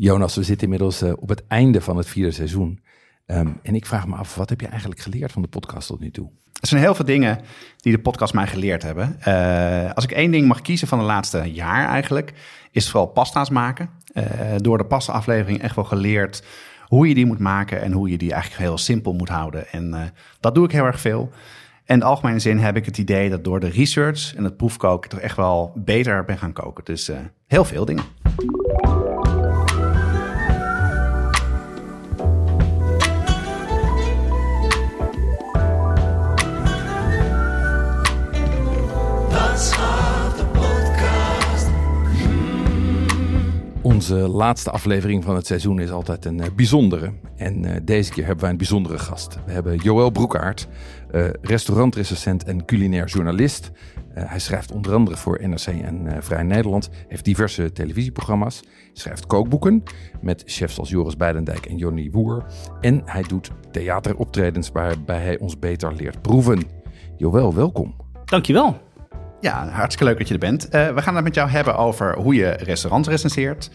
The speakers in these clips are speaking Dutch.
Jonas, we zitten inmiddels eh, op het einde van het vierde seizoen. Ehm, en ik vraag me af, wat heb je eigenlijk geleerd van de podcast tot nu toe? Er zijn heel veel dingen die de podcast mij geleerd hebben. Eh, als ik één ding mag kiezen van de laatste jaar eigenlijk, is vooral pasta's maken. Uh, door de pasta-aflevering echt wel geleerd hoe je die moet maken en hoe je die eigenlijk heel simpel moet houden. En dat doe ik heel erg veel. En in de algemene zin heb ik het idee dat door de research en het proefkoken toch echt wel beter ben gaan koken. Dus heel veel dingen. Onze laatste aflevering van het seizoen is altijd een uh, bijzondere. En uh, deze keer hebben wij een bijzondere gast. We hebben Joël Broekaert, uh, restaurantrecensent en culinair journalist. hij schrijft onder andere voor NRC en Vrij Nederland. Heeft diverse televisieprogramma's. Schrijft kookboeken met chefs als Joris Beidendijk en Jonny Woer. En hij doet theateroptredens waarbij hij ons beter leert proeven. Joël, welkom. Dankjewel. Ja, hartstikke leuk dat je er bent. Uh, we gaan het met jou hebben over hoe je restaurants recenseert.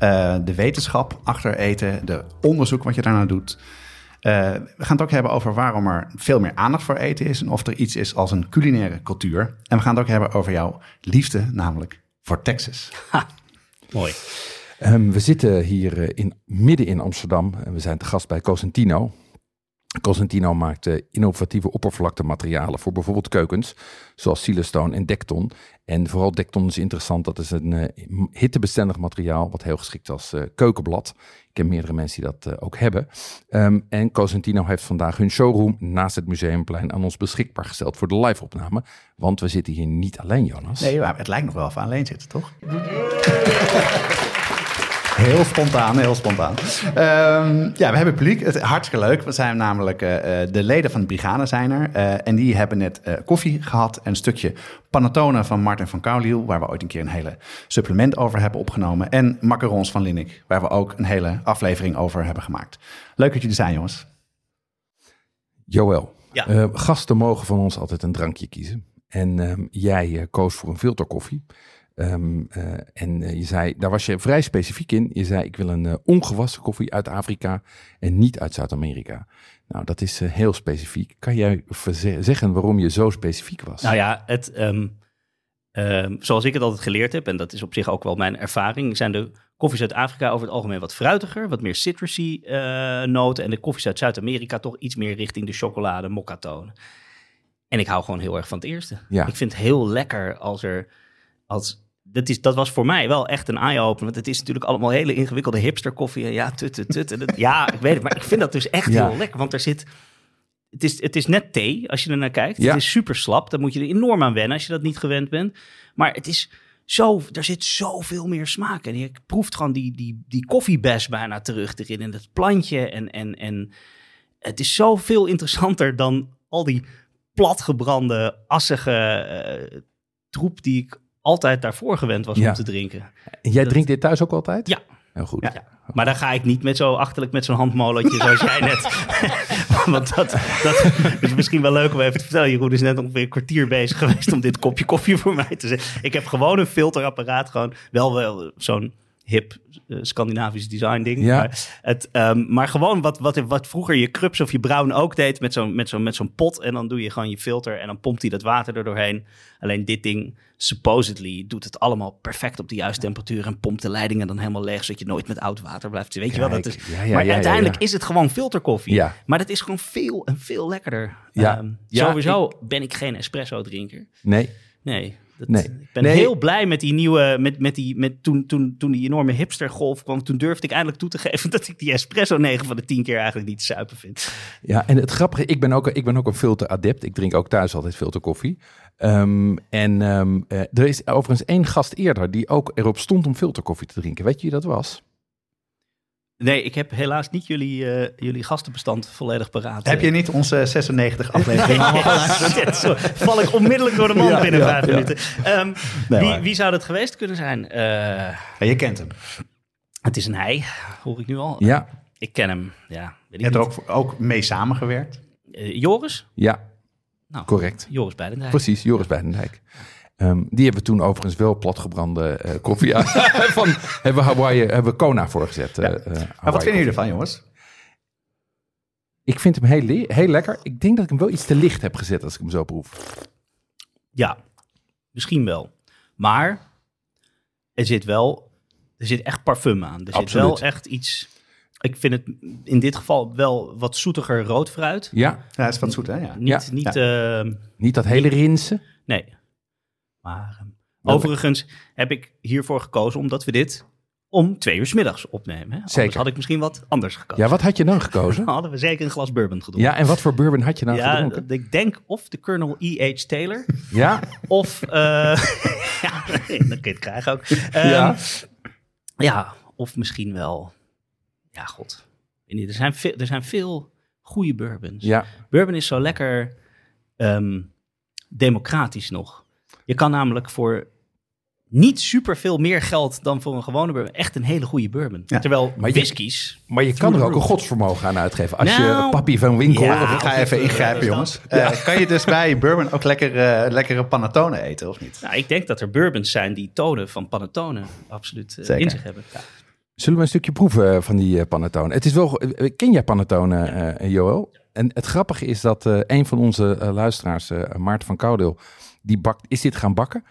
Uh, de wetenschap achter eten, de onderzoek wat je daarna doet. Uh, we gaan het ook hebben over waarom er veel meer aandacht voor eten is en of er iets is als een culinaire cultuur. En we gaan het ook hebben over jouw liefde, namelijk voor Texas. Mooi. Um, we zitten hier in, midden in Amsterdam en we zijn te gast bij Cosentino. Cosentino maakt innovatieve oppervlaktematerialen voor bijvoorbeeld keukens, zoals Silestone en Dekton. En vooral Dekton is interessant, dat is een uh, hittebestendig materiaal, wat heel geschikt is als uh, keukenblad. Ik ken meerdere mensen die dat uh, ook hebben. Um, en Cosentino heeft vandaag hun showroom naast het Museumplein aan ons beschikbaar gesteld voor de live-opname. Want we zitten hier niet alleen, Jonas. Nee, maar het lijkt nog wel of we alleen zitten, toch? Heel spontaan, heel spontaan. Um, ja, we hebben publiek. Het hartstikke leuk. We zijn namelijk uh, de leden van de brigade zijn er. Uh, en die hebben net uh, koffie gehad. En een stukje panettone van Martin van Kouliel, waar we ooit een keer een hele supplement over hebben opgenomen. En macarons van Linnik, waar we ook een hele aflevering over hebben gemaakt. Leuk dat jullie zijn, jongens. Joël, ja. gasten mogen van ons altijd een drankje kiezen. En ehm, jij koos voor een filterkoffie. Um, uh, en uh, je zei, daar was je vrij specifiek in. Je zei, ik wil een uh, ongewassen koffie uit Afrika en niet uit Zuid-Amerika. Nou, dat is heel specifiek. Kan jij zeggen waarom je zo specifiek was? Nou ja, het, um, um, zoals ik het altijd geleerd heb, en dat is op zich ook wel mijn ervaring, zijn de koffies uit Afrika over het algemeen wat fruitiger, wat meer citrusy noten. En de koffies uit Zuid-Amerika toch iets meer richting de chocolade, mokka tonen. En ik hou gewoon heel erg van het eerste. Ja. Ik vind het heel lekker als er als dat, is, dat was voor mij wel echt een eye-opener. Want het is natuurlijk allemaal hele ingewikkelde hipster koffie. Ja, tut, tut, tut. ja, ik weet het. Maar ik vind dat dus echt heel lekker. Want er zit... Het is, het is net thee, als je er naar kijkt. Ja. Het is super slap. Daar moet je er enorm aan wennen als je dat niet gewend bent. Maar het is zo... Er zit zoveel meer smaak. En je proeft gewoon die, die, die koffiebes bijna terug erin. En dat plantje. En, en, en het is zoveel interessanter dan al die platgebrande, assige uh, troep die ik altijd daarvoor gewend was om te drinken. En jij drinkt dit thuis ook altijd? Ja. Heel goed. Ja. Maar dan ga ik niet met zo achterlijk met zo'n handmolotje zoals jij net. Want dat, dat is misschien wel leuk om even te vertellen. Jeroen is net ongeveer een kwartier bezig geweest om dit kopje koffie voor mij te zetten. Ik heb gewoon een filterapparaat, gewoon wel wel zo'n hip uh, Scandinavisch design ding. Ja. Maar, het, um, maar gewoon wat, wat, wat vroeger je krups of je brown ook deed met zo'n met zo'n met zo'n pot. En dan doe je gewoon je filter en dan pompt hij dat water er doorheen. Alleen dit ding, supposedly, doet het allemaal perfect op de juiste temperatuur. En pompt de leidingen dan helemaal leeg, zodat je nooit met oud water blijft. Weet Kijk, je wel, dat is, ja, ja, maar uiteindelijk is het gewoon filterkoffie. Maar dat is gewoon veel en veel lekkerder. Ja. Um, sowieso ik... ben ik geen espresso drinker. Nee. Nee, dat, nee. Ik ben heel blij met die nieuwe, met, met die, met toen, toen, toen die enorme hipstergolf kwam. Toen durfde ik eindelijk toe te geven dat ik die espresso 9 van de 10 keer eigenlijk niet zuipen vind. Ja, en het grappige, ik ben ook, ik ben ook een filteradept. Ik drink ook thuis altijd filterkoffie. Um, en um, uh, er is overigens één gast eerder die ook erop stond om filterkoffie te drinken. Weet je wie dat was? Nee, ik heb helaas niet jullie, eh, jullie gastenbestand volledig paraat. Heb je niet onze 96 aflevering? Zo, val ik onmiddellijk door de man Ja, binnen ja, vijf ja. minuten. Ehm, Nee, wie, wie zou dat geweest kunnen zijn? Eh, Ja, je kent hem. het is een hij, hoor ik nu al. Ja, Ik ken hem, ja. Weet Je ik hebt er ook, ook mee samengewerkt. Eh, Joris? ja, Nou, correct. Joris Beidendijk. Precies, Joris Beidendijk. Ehm, die hebben we toen overigens wel platgebrande eh koffie aan. van, hebben we Hawaii, hebben we Kona voorgezet. eh, Ja. eh, Maar Hawaii wat vinden jullie ervan, jongens? Ik vind hem heel, heel lekker. Ik denk dat ik hem wel iets te licht heb gezet als ik hem zo proef. Ja, misschien wel. Maar er zit wel, er zit echt parfum aan. Er zit wel echt iets, ik vind het in dit geval wel wat zoetiger rood fruit. Ja, Ja, het is wat zoet, hè? Ja. Niet, Ja. niet ehm, niet dat hele rinsen. nee. Maar ehm, overigens heb ik hiervoor gekozen omdat we dit om twee uur 's middags opnemen. Hè? Anders Zeker. had ik misschien wat anders gekozen. Ja, wat had je dan gekozen? Dan hadden we zeker een glas bourbon gedronken. Ja, en wat voor bourbon had je nou Ja, gedronken? ik denk of de Colonel E.H. Taylor Ja, Of, eh ja, dat kun je krijgen ook. Ehm, Ja. ja, of misschien wel, ja, god. Er, zijn veel, er zijn veel goede bourbons. ja, Bourbon is zo lekker ehm, democratisch nog. Je kan namelijk voor niet super veel meer geld dan voor een gewone bourbon echt een hele goede bourbon. Ja. Terwijl Maar je- whiskies... maar je kan er ook een godsvermogen aan uitgeven. Als je Nou, Papi van Winkel... ja. of- Ik ga even ingrijpen, jongens. Eh, kan je dus bij bourbon ook lekker, eh, lekkere panettone eten, of niet? Nou, ik denk dat er bourbons zijn die tonen van panettone absoluut eh, in zich hebben. Ja. Zullen we een stukje proeven van die eh, panettone? Het is wel... Ken jij panettone, Joël? En het grappige is dat eh, een van onze luisteraars, eh, Maarten van Koudeel, die bakt, is dit gaan bakken.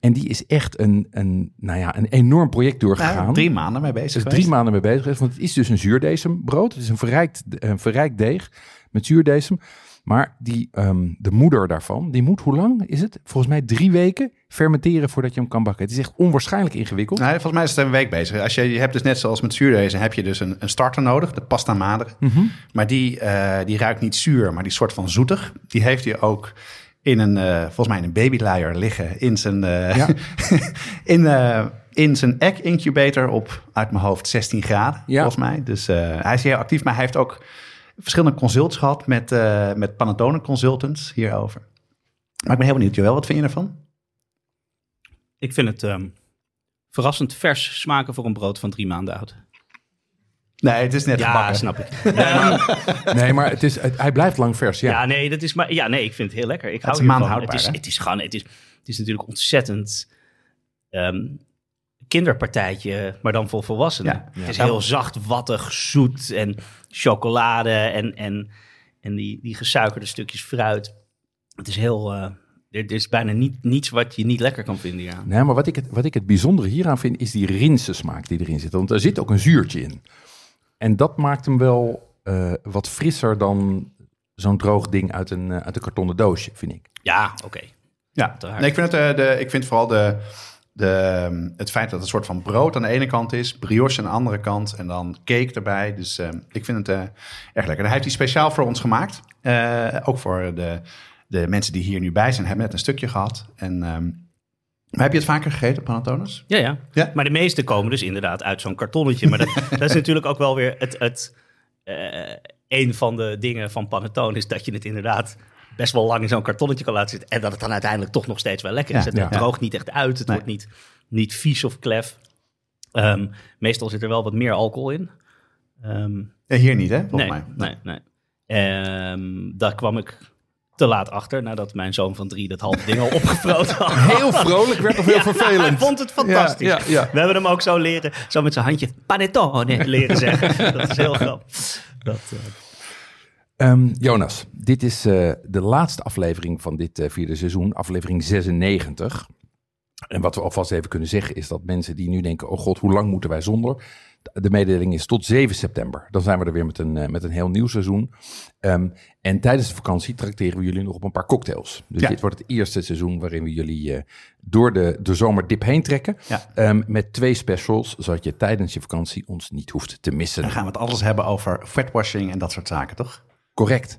En die is echt een, een, nou ja, een enorm project doorgegaan. Nou, drie maanden mee bezig geweest. drie maanden mee bezig geweest, want het is dus een zuurdesembrood. Het is een verrijkt, een verrijkt deeg met zuurdesem. Maar die, ehm, de moeder daarvan, die moet, hoe lang is het? Volgens mij drie weken fermenteren voordat je hem kan bakken. Het is echt onwaarschijnlijk ingewikkeld. Nee, volgens mij is het een week bezig. Als je, je hebt dus net zoals met zuurdezen, heb je dus een, een starter nodig, de pasta madre. Mhm. Maar die, eh, die ruikt niet zuur, maar die soort van zoetig. Die heeft hij ook in een, eh, volgens mij in een babyluier liggen in zijn, eh, Ja. in, eh, in zijn egg incubator op, uit mijn hoofd, 16 graden, Ja. volgens mij. Dus eh, hij is heel actief, maar hij heeft ook verschillende consults gehad met, eh met Panettone consultants hierover. Maar ik ben heel benieuwd, Joël, wat vind je ervan? Ik vind het ehm, verrassend vers smaken voor een brood van drie maanden oud. Nee, het is net Ja, gebakken. snap ik. Nee, maar het is, het- hij blijft lang vers. Ja. ja. nee, dat is maar. Ja, nee, ik vind het heel lekker. Ik hou maandhoudbaar, Het is, hè? het is gewoon. Het is, het is natuurlijk ontzettend. ehm, kinderpartijtje, maar dan voor volwassenen. Ja. Het is heel zacht, wattig, zoet en chocolade en, en, en die, die gesuikerde stukjes fruit. Het is heel. eh, er, er is bijna niet, niets wat je niet lekker kan vinden. Ja. Nee, maar wat ik, het, wat ik het bijzondere hieraan vind, is die rinsensmaak die erin zit. Want er zit ook een zuurtje in. En dat maakt hem wel eh, wat frisser dan zo'n droog ding uit een, eh, uit een kartonnen doosje, vind ik. Ja, oké. Ja, nee, ik, vind het, eh, de, ik vind vooral de, de, ehm, het feit dat het een soort van brood aan de ene kant is, brioche aan de andere kant en dan cake erbij. Dus eh, ik vind het eh, erg lekker. Hij heeft die speciaal voor ons gemaakt. Eh, ook voor de, de mensen die hier nu bij zijn, hebben net een stukje gehad. En, ehm, maar heb je het vaker gegeten, panettones? Ja, ja, Ja. Maar de meeste komen dus inderdaad uit zo'n kartonnetje. Maar dat, dat is natuurlijk ook wel weer het... het eh, een van de dingen van panettone is dat je het inderdaad best wel lang in zo'n kartonnetje kan laten zitten. En dat het dan uiteindelijk toch nog steeds wel lekker is. Ja, het ja. droogt niet echt uit. Het Nee. wordt niet, niet vies of klef. Ehm, meestal zit er wel wat meer alcohol in. Ja, hier niet, hè? Volgens nee, mij. nee, nee. Ehm, daar kwam ik te laat achter nadat mijn zoon van drie dat halve ding al opgevroten had. Heel vrolijk werd of heel Ja, vervelend? Hij vond het fantastisch. Ja, ja, ja. We hebben hem ook zo leren, zo met zijn handje panettone leren zeggen. Dat is heel grappig. Dat, eh, Ehm, Jonas, dit is eh, de laatste aflevering van dit eh, vierde seizoen, aflevering 96. En wat we alvast even kunnen zeggen is dat mensen die nu denken, oh god, hoe lang moeten wij zonder? De mededeling is tot 7 september. Dan zijn we er weer met een, eh, met een heel nieuw seizoen. Ehm, en tijdens de vakantie trakteren we jullie nog op een paar cocktails. Dus Ja. dit wordt het eerste seizoen waarin we jullie eh, door de, de zomerdip heen trekken. Ja. Ehm, met twee specials, zodat je tijdens je vakantie ons niet hoeft te missen. Dan gaan we het alles hebben over fatwashing en dat soort zaken, toch? Correct.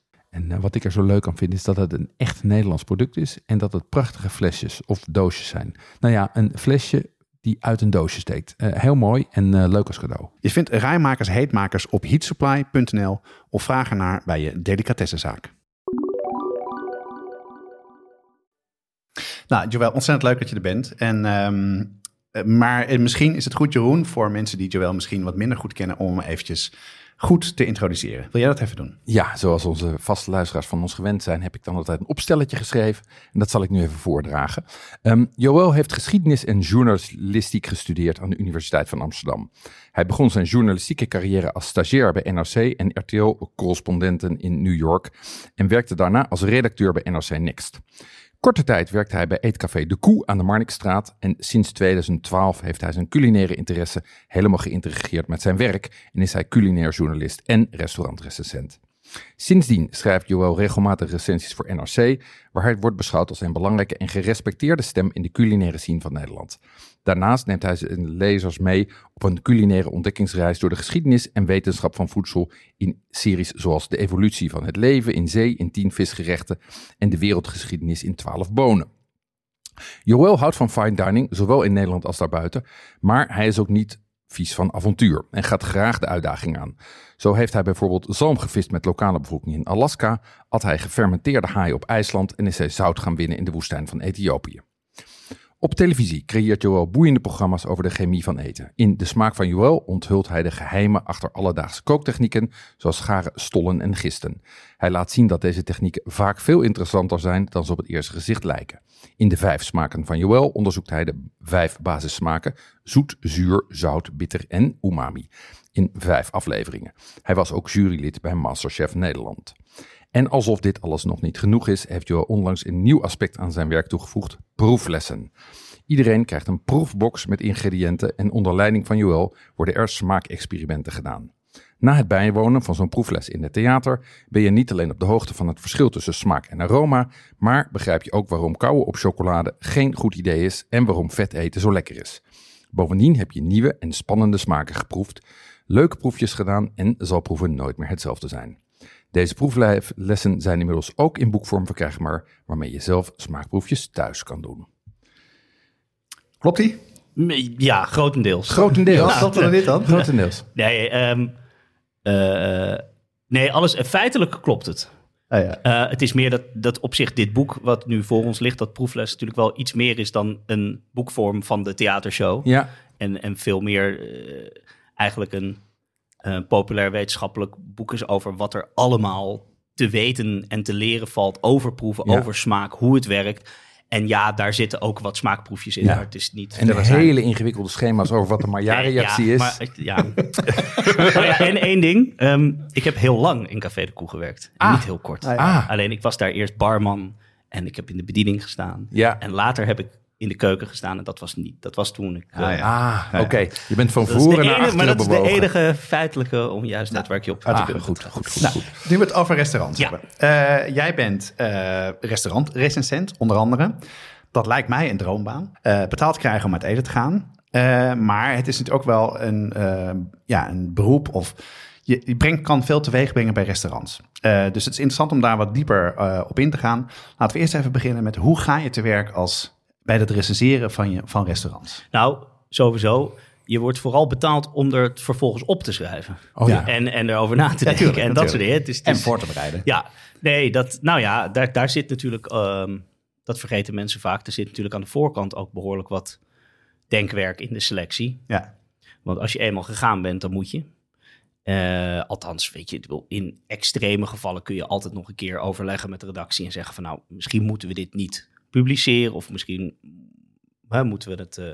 En uh, wat ik er zo leuk aan vind is dat het een echt Nederlands product is en dat het prachtige flesjes of doosjes zijn. Nou ja, een flesje die uit een doosje steekt. Uh, heel mooi en uh, leuk als cadeau. Je vindt rijmakers heetmakers op heatsupply.nl of vraag ernaar bij je delicatessenzaak. Nou, Joël, ontzettend leuk dat je er bent. En, um, maar misschien is het goed, Jeroen, voor mensen die Joël misschien wat minder goed kennen, om eventjes goed te introduceren. Wil jij dat even doen? Ja, zoals onze vaste luisteraars van ons gewend zijn, heb ik dan altijd een opstelletje geschreven. En dat zal ik nu even voordragen. Um, Joël heeft geschiedenis en journalistiek gestudeerd aan de Universiteit van Amsterdam. Hij begon zijn journalistieke carrière als stagiair bij NRC en RTL-correspondenten in New York. En werkte daarna als redacteur bij NRC Next. Korte tijd werkte hij bij Eetcafé De Koe aan de Marnixstraat en sinds 2012 heeft hij zijn culinaire interesse helemaal geïntegreerd met zijn werk en is hij culinair journalist en restaurantrecensent. Sindsdien schrijft Joël regelmatig recensies voor NRC, waar hij wordt beschouwd als een belangrijke en gerespecteerde stem in de culinaire scene van Nederland. Daarnaast neemt hij zijn lezers mee op een culinaire ontdekkingsreis door de geschiedenis en wetenschap van voedsel in series zoals De evolutie van het leven in zee in 10 visgerechten en De wereldgeschiedenis in 12 bonen. Joël houdt van fine dining, zowel in Nederland als daarbuiten, maar hij is ook niet vies van avontuur en gaat graag de uitdaging aan. Zo heeft hij bijvoorbeeld zalm gevist met lokale bevolking in Alaska, at hij gefermenteerde haai op IJsland en is hij zout gaan winnen in de woestijn van Ethiopië. Op televisie creëert Joël boeiende programma's over de chemie van eten. In De Smaak van Joël onthult hij de geheimen achter alledaagse kooktechnieken, zoals scharen, stollen en gisten. Hij laat zien dat deze technieken vaak veel interessanter zijn dan ze op het eerste gezicht lijken. In de vijf smaken van Joël onderzoekt hij de vijf basissmaken: zoet, zuur, zout, bitter en umami. In vijf afleveringen. Hij was ook jurylid bij Masterchef Nederland. En alsof dit alles nog niet genoeg is, heeft Joël onlangs een nieuw aspect aan zijn werk toegevoegd: proeflessen. Iedereen krijgt een proefbox met ingrediënten en onder leiding van Joël worden er smaakexperimenten gedaan. Na het bijwonen van zo'n proefles in het theater ben je niet alleen op de hoogte van het verschil tussen smaak en aroma, maar begrijp je ook waarom kauwen op chocolade geen goed idee is en waarom vet eten zo lekker is. Bovendien heb je nieuwe en spannende smaken geproefd, leuke proefjes gedaan en zal proeven nooit meer hetzelfde zijn. Deze proeflessen zijn inmiddels ook in boekvorm verkrijgbaar, waarmee je zelf smaakproefjes thuis kan doen. Klopt die? Ja, grotendeels. Grotendeels. Ja, klopt er dit dan? Grotendeels. Nee, um, uh, nee, alles feitelijk klopt het. Oh ja. uh, het is meer dat, dat op zich dit boek, wat nu voor ons ligt, dat proefles natuurlijk wel iets meer is dan een boekvorm van de theatershow. Ja. En, en veel meer uh, eigenlijk een populair wetenschappelijk boek is over wat er allemaal te weten en te leren valt over proeven, ja. over smaak, hoe het werkt. En ja, daar zitten ook wat smaakproefjes in. Ja. Maar het is niet. En de hele ingewikkelde schema's over wat de Maillard-reactie ja, is. Maar, ja. oh ja, en één ding. Um, ik heb heel lang in Café de Koe gewerkt. Ah. Niet heel kort. Ah. Alleen ik was daar eerst barman. En ik heb in de bediening gestaan. Ja. En later heb ik in de keuken gestaan. En dat was niet. Dat was toen ik. Ah, ja. Ah, oké. Je bent van dat voren naar achteren Maar dat is de enige feitelijke onjuistheid waar ik je op te kunnen goed, goed, goed, Nou, goed. nu we het over restaurants Ja. hebben. Eh, jij bent uh, restaurantrecensent, onder andere. Dat lijkt mij een droombaan. Uh, betaald krijgen om uit eten te gaan. Maar het is natuurlijk ook wel een, ja, een beroep of je, je brengt, kan veel teweeg brengen bij restaurants. dus het is interessant om daar wat dieper op in te gaan. Laten we eerst even beginnen met hoe ga je te werk als bij het recenseren van, je, van restaurants? Nou, sowieso. Je wordt vooral betaald om er het vervolgens op te schrijven. Oh, ja. en, en erover na te denken. tuurlijk, en dat soort dingen. Het is, het En voor te bereiden. Ja, nee, dat, nou ja, daar, daar zit natuurlijk, ehm, dat vergeten mensen vaak, er zit natuurlijk aan de voorkant ook behoorlijk wat denkwerk in de selectie. Ja. Want als je eenmaal gegaan bent, dan moet je. Eh, althans, weet je, in extreme gevallen kun je altijd nog een keer overleggen met de redactie en zeggen van nou, misschien moeten we dit niet publiceren of misschien hè, moeten we het eh,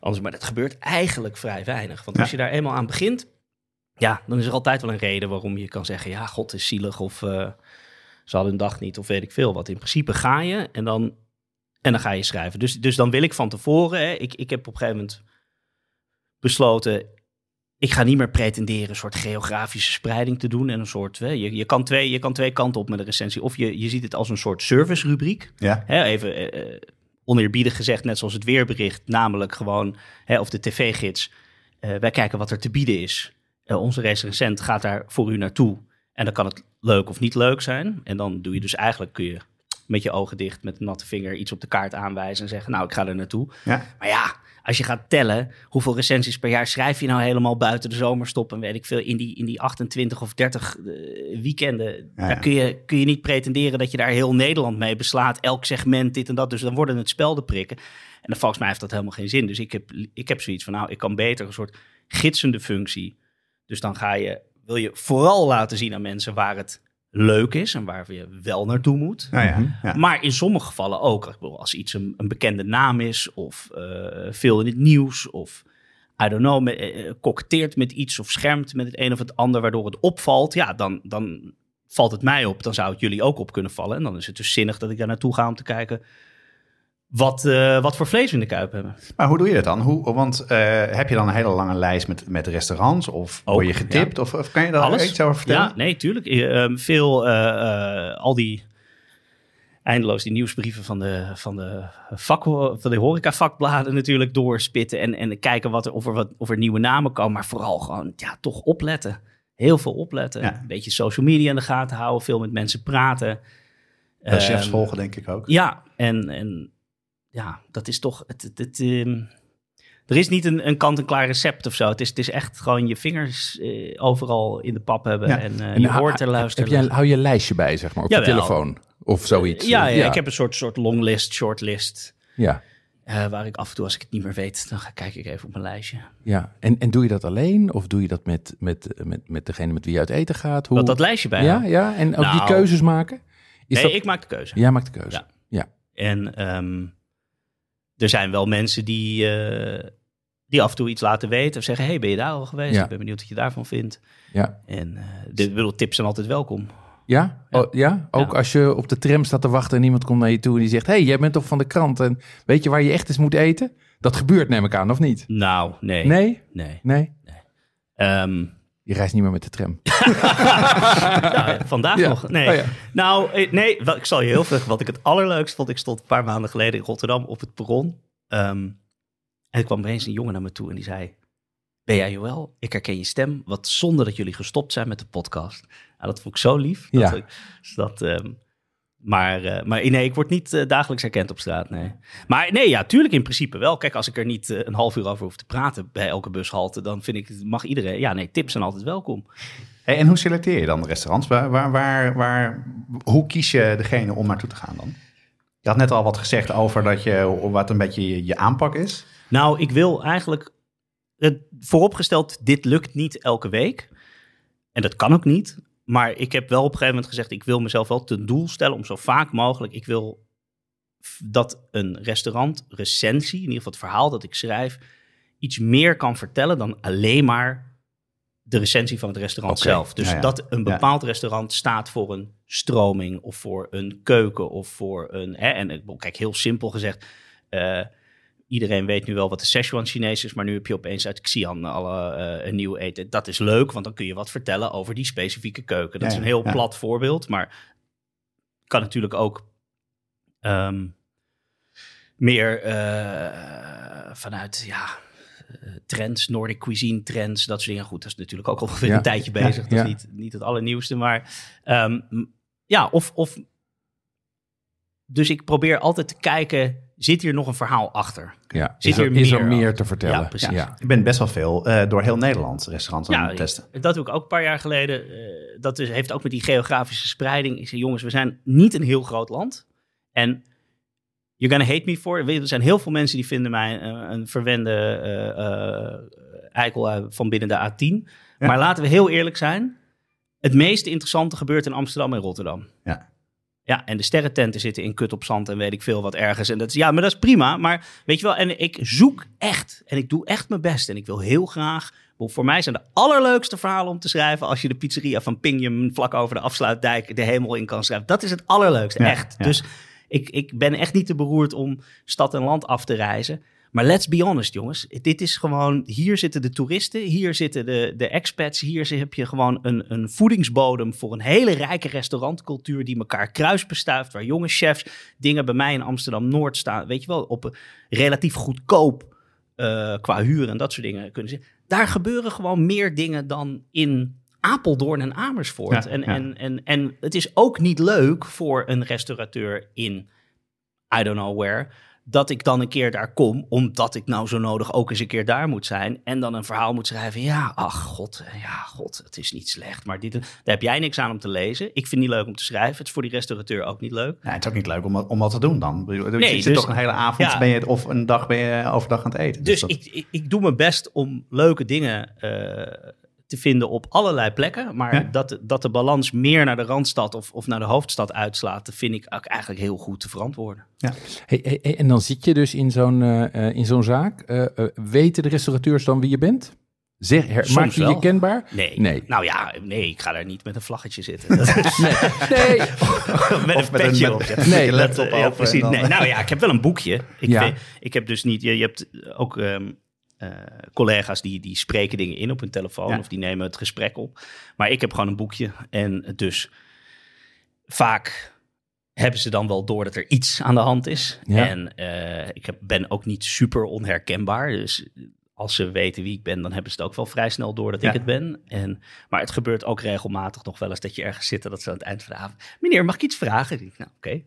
anders. Maar dat gebeurt eigenlijk vrij weinig. Want Ja. als je daar eenmaal aan begint, ja, dan is er altijd wel een reden waarom je kan zeggen, ja, God is zielig of eh, ze hadden een dag niet of weet ik veel wat. In principe ga je en dan En dan ga je schrijven. Dus, dus dan wil ik van tevoren, hè, ik, ik heb op een gegeven moment besloten, ik ga niet meer pretenderen een soort geografische spreiding te doen. En een soort, hè, je, je, kan twee, je kan twee kanten op met een recensie. Of je, je ziet het als een soort service-rubriek. Ja. Hè, even eh, eh, oneerbiedig gezegd, net zoals het weerbericht. Namelijk gewoon, hè, of de tv-gids. Eh, wij kijken wat er te bieden is. Eh, onze recensent gaat daar voor u naartoe. En dan kan het leuk of niet leuk zijn. En dan doe je dus eigenlijk, kun je met je ogen dicht, met een natte vinger iets op de kaart aanwijzen en zeggen, nou, ik ga er naartoe. Ja. Maar ja, als je gaat tellen, hoeveel recensies per jaar schrijf je nou helemaal buiten de zomerstop en weet ik veel, in die, in die 28 of 30 eh, weekenden, Ja, daar kun je, kun je niet pretenderen dat je daar heel Nederland mee beslaat, elk segment, dit en dat. Dus dan worden het spelden prikken. En dan, volgens mij heeft dat helemaal geen zin. Dus ik heb, ik heb zoiets van, nou, ik kan beter een soort gidsende functie. Dus dan ga je, wil je vooral laten zien aan mensen waar het leuk is en waar je wel naartoe moet. Nou ja, Mhm. ja. Maar in sommige gevallen ook. Ik bedoel, als iets een, een bekende naam is, of eh, veel in het nieuws, of I don't know, met, eh, eh, koketteert met iets of schermt met het een of het ander, waardoor het opvalt, ja, dan, dan valt het mij op. Dan zou het jullie ook op kunnen vallen. En dan is het dus zinnig dat ik daar naartoe ga om te kijken wat, eh, wat voor vlees we in de kuip hebben. Maar hoe doe je dat dan? Hoe, want eh, heb je dan een hele lange lijst met, met restaurants? Of Ook, word je getipt? Of, of kan je daar iets over vertellen? Ja, nee, tuurlijk. Eh, ehm, veel, al die eindeloos die nieuwsbrieven van de, van de, vak, van de horecavakbladen natuurlijk doorspitten. En, en kijken wat er, of, er wat, of er nieuwe namen komen. Maar vooral gewoon, ja, toch opletten. Heel veel opletten. Ja. Een beetje social media in de gaten houden. Veel met mensen praten. Chefs Ehm, volgen denk ik ook. Ja, en, en ja, dat is toch. Het, het, het, ehm, er is niet een, een kant-en-klaar recept of zo. Het is, het is echt gewoon je vingers eh, overal in de pap hebben Ja. en, eh En je oor te luisteren. Heb jij, hou je lijstje bij, zeg maar, op Jawel. je telefoon? Of zoiets? ja, ja, ik heb een soort, soort longlist, shortlist. Ja, eh, waar ik af en toe, als ik het niet meer weet, dan ga, kijk ik even op mijn lijstje. ja. En, en doe je dat alleen? Of doe je dat met, met, met, met degene met wie je uit eten gaat? Hoe... Wat dat lijstje bij ja, ja, en ook die Nou, keuzes maken? Is Nee, dat... ik maak de keuze. Jij maakt de keuze. Ja. Ja. En ehm, er zijn wel mensen die, eh, die af en toe iets laten weten. Of zeggen, hey, ben je daar al geweest? Ja. Ik ben benieuwd wat je daarvan vindt. Ja. En eh, de bedoel, tips zijn altijd welkom. Ja? Ja. Oh, ja? Ook Ja. als je op de tram staat te wachten en iemand komt naar je toe en die zegt... hey, jij bent toch van de krant en weet je waar je echt eens moet eten? Dat gebeurt neem ik aan, of niet? Nou, nee. Nee? Nee. Nee? Ehm, Je reist niet meer met de tram. nou, vandaag Ja. nog. Nee. Oh ja. Nou, eh, nee, wel, ik zal je heel veel Wat ik het allerleukst vond, ik stond een paar maanden geleden in Rotterdam op het perron. Ehm, en er kwam opeens een jongen naar me toe en die zei... Ben jij Joël? Ik herken je stem. Wat zonde dat jullie gestopt zijn met de podcast. Nou, dat vond ik zo lief. Dat Ja. ik- dus dat, ehm, maar, eh, maar nee, ik word niet eh, dagelijks herkend op straat, nee. Maar nee, ja, tuurlijk in principe wel. Kijk, als ik er niet eh, een half uur over hoef te praten bij elke bushalte... dan vind ik, mag iedereen... Ja, nee, tips zijn altijd welkom. Hey, en hoe selecteer je dan de restaurants? Waar, waar, waar, waar, hoe kies je degene om naartoe te gaan dan? Je had net al wat gezegd over dat je, wat een beetje je, je aanpak is. Nou, ik wil eigenlijk vooropgesteld, dit lukt niet elke week. En dat kan ook niet. Maar ik heb wel op een gegeven moment gezegd, ik wil mezelf wel ten doel stellen om zo vaak mogelijk, ik wil dat een restaurant recensie, in ieder geval het verhaal dat ik schrijf, iets meer kan vertellen dan alleen maar de recensie van het restaurant zelf. Dus ja, ja. dat een Ja. bepaald restaurant staat voor een stroming of voor een keuken of voor een... Hè, en ik- kijk, heel simpel gezegd, eh, iedereen weet nu wel wat de Szechuan Chinees is, maar nu heb je opeens uit Xi'an alle, eh, een nieuw eten. Dat is leuk, want dan kun je wat vertellen over die specifieke keuken. Dat Ja, is een heel ja. plat voorbeeld, maar kan natuurlijk ook ehm, meer eh, vanuit ja, eh, trends, Nordic cuisine trends, dat soort dingen. Goed, dat is natuurlijk ook al weer Ja. een tijdje bezig. Dat is niet, niet het allernieuwste, maar ehm, ja, of, of dus ik probeer altijd te kijken, zit hier nog een verhaal achter? Ja. Zit Is er, is er meer achter? te vertellen? Ja, precies. Ja. Je bent best wel veel eh, door heel Nederland restaurants aan het testen. dat doe ik ook een paar jaar geleden. Eh, dat is, heeft ook met die geografische spreiding. Ik zeg, jongens, we zijn niet een heel groot land. En you're gonna hate me for. it. Er zijn heel veel mensen die vinden mij een, een verwende eh, eh, eikel eh, van binnen de A10. Ja. Maar laten we heel eerlijk zijn. Het meest interessante gebeurt in Amsterdam en Rotterdam. Ja. Ja, en de sterrententen zitten in kut op zand en weet ik veel wat ergens. En dat is, ja, maar dat is prima. Maar weet je wel, en ik zoek echt en ik doe echt mijn best. En ik wil heel graag. Voor mij zijn de allerleukste verhalen om te schrijven als je de pizzeria van Pingjum vlak over de afsluitdijk de hemel in kan schrijven. Dat is het allerleukste, Ja, echt. ja. Dus Ik, ik ben echt niet te beroerd om stad en land af te reizen. Maar let's be honest, jongens. Dit is gewoon. Hier zitten de toeristen, hier zitten de, de expats. Hier heb je gewoon een, een voedingsbodem voor een hele rijke restaurantcultuur. die elkaar kruisbestuift. Waar jonge chefs dingen bij mij in Amsterdam Noord staan. Weet je wel, op een relatief goedkoop uh, qua huur en dat soort dingen kunnen zien. Daar gebeuren gewoon meer dingen dan in Apeldoorn en Amersfoort. Ja, en, ja. En, en, en het is ook niet leuk voor een restaurateur in I don't know where. Dat ik dan een keer daar kom, omdat ik nou zo nodig ook eens een keer daar moet zijn. En dan een verhaal moet schrijven. Ja, ach god, ja, god, het is niet slecht. Maar dit, daar heb jij niks aan om te lezen. Ik vind het niet leuk om te schrijven. Het is voor die restaurateur ook niet leuk. Ja, het is ook niet leuk om, om dat te doen dan. Bedoel, Nee, je zit dus- toch een hele avond ja. ben je, of een dag ben je overdag aan het eten. Dus dat- ik, ik, ik doe mijn best om leuke dingen eh, te vinden op allerlei plekken. Maar Ja. dat, dat de balans meer naar de Randstad of, of naar de hoofdstad uitslaat, dat vind ik ook eigenlijk heel goed te verantwoorden. Hey, hey, hey, en dan zit je dus in zo'n eh, eh, in zo'n zaak. Eh, weten de restaurateurs dan wie je bent? Zeg, her, maak je je kenbaar? Nee. Nee. Nou ja, nee, ik ga daar niet met een vlaggetje zitten. Dat- Nee. met Of een petje met- op. met Nee, laptop ja, open precies. Nee, nou ja, ik heb wel een boekje. Ik, Ja. ik heb dus niet... Je, je hebt ook ehm, eh, collega's die, die spreken dingen in op hun telefoon... Ja. of die nemen het gesprek op. Maar ik heb gewoon een boekje. En dus vaak hebben ze dan wel door dat er iets aan de hand is. Ja. En eh, ik heb, ben ook niet super onherkenbaar. Dus als ze weten wie ik ben, dan hebben ze het ook wel vrij snel door dat Ja. ik het ben. En, maar het gebeurt ook regelmatig nog wel eens dat je ergens zit en dat ze aan het eind van de avond... Meneer, mag ik iets vragen? Ik denk, nou, oké. Eh,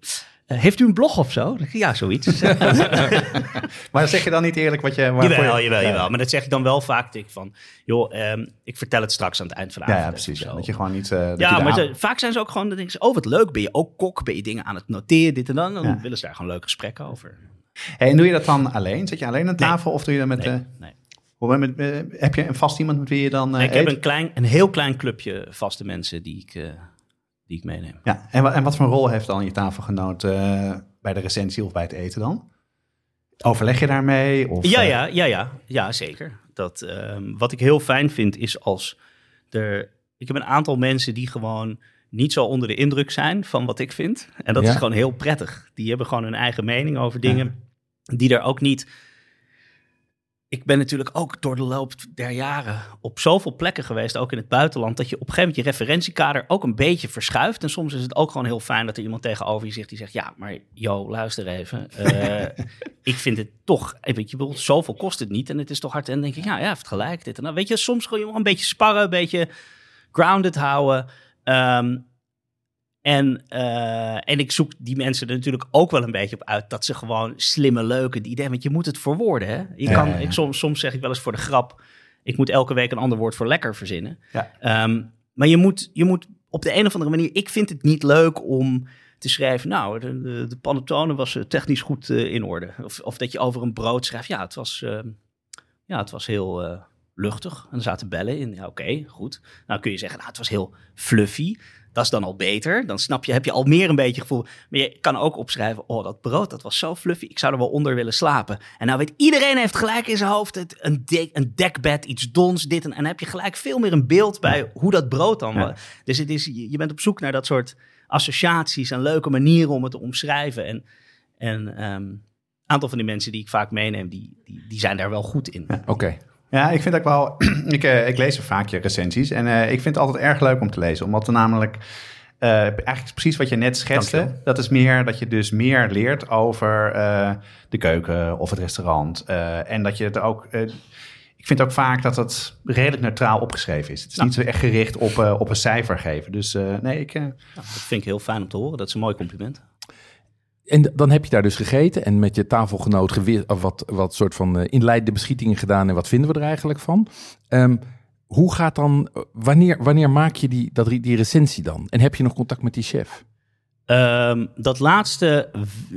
heeft u een blog of zo? Ja, zoiets. Maar zeg je dan niet eerlijk wat je... jawel, je- jawel, Ja. jawel. Maar dat zeg ik dan wel vaak. ik van, joh, ehm, ik vertel het straks aan het eind van de Ja, avond. ja, precies. zo. Dat je gewoon niet... eh, Ja, maar ze- vaak zijn ze ook gewoon, dan denken ze, oh wat leuk, ben je ook kok? Ben je dingen aan het noteren, dit en dan? Dan Ja. willen ze daar gewoon leuk gesprek over. Hey, en doe je dat dan alleen? Zit je alleen aan tafel of doe je dat met... Nee, eh, nee. hoe- met eh, heb je een vast iemand met wie je dan eh, Nee, ik heb een, klein, een heel klein clubje vaste mensen die ik, eh, die ik meeneem. Ja, en, en wat voor rol heeft dan je tafelgenoot eh, bij de recensie of bij het eten dan? Overleg je daarmee? Of, Ja, eh, ja, ja, ja, ja, zeker. Dat, ehm, wat ik heel fijn vind is als er... Ik heb een aantal mensen die gewoon niet zo onder de indruk zijn van wat ik vind. En dat Ja. is gewoon heel prettig. Die hebben gewoon hun eigen mening over dingen die er ook niet... Ik ben natuurlijk ook door de loop der jaren op zoveel plekken geweest, ook in het buitenland, dat je op een gegeven moment je referentiekader ook een beetje verschuift. En soms is het ook gewoon heel fijn dat er iemand tegenover je zegt die zegt, ja, maar yo, luister even. Eh, ik vind het toch, eh, weet je, wel, zoveel kost het niet en het is toch hard. En dan denk ik, ja, ja, heeft gelijk. Dit en dat. Weet je, soms gewoon een beetje sparren, een beetje grounded houden. Ehm, en, eh, en ik zoek die mensen er natuurlijk ook wel een beetje op uit dat ze gewoon slimme, leuke ideeën. Want je moet het verwoorden. Hè? Je Ja, kan, ja, ja. Ik, soms, soms zeg ik wel eens voor de grap: ik moet elke week een ander woord voor lekker verzinnen. Ehm, maar je moet, je moet op de een of andere manier. Ik vind het niet leuk om te schrijven. Nou, de, de, de panettone was eh, technisch goed eh, in orde. Of, of dat je over een brood schrijft. Ja, het was, ehm, ja, het was heel luchtig. En er zaten bellen in. Ja, oké, goed. Nou kun je zeggen, nou, het was heel fluffy. Dat is dan al beter. Dan snap je, heb je al meer een beetje gevoel. Maar je kan ook opschrijven, oh, dat brood, dat was zo fluffy. Ik zou er wel onder willen slapen. En nou weet iedereen heeft gelijk in zijn hoofd het, een, dek, een dekbed, iets dons, dit. En, en dan heb je gelijk veel meer een beeld bij hoe dat brood dan Ja. was. Dus het is, je bent op zoek naar dat soort associaties en leuke manieren om het te omschrijven. En een ehm, aantal van die mensen die ik vaak meeneem, die, die, die zijn daar wel goed in. Oké. Ja, ik vind ook wel. ik, eh, ik lees vaak je recensies. En eh, ik vind het altijd erg leuk om te lezen. Omdat er namelijk. eh, eigenlijk precies wat je net schetste. Dankjewel. Dat is meer dat je dus meer leert over de keuken of het restaurant. En dat je het ook. ik vind ook vaak dat het redelijk neutraal opgeschreven is. Het is Nou. niet zo echt gericht op, op een cijfer geven. Dus nee, ik. Nou, dat vind ik heel fijn om te horen. Dat is een mooi compliment. En dan heb je daar dus gegeten en met je tafelgenoot wat, wat soort van eh, inleidende beschietingen gedaan. En wat vinden we er eigenlijk van? Ehm, hoe gaat dan, wanneer, wanneer maak je die, dat, die recensie dan? En heb je nog contact met die chef? Ehm, dat laatste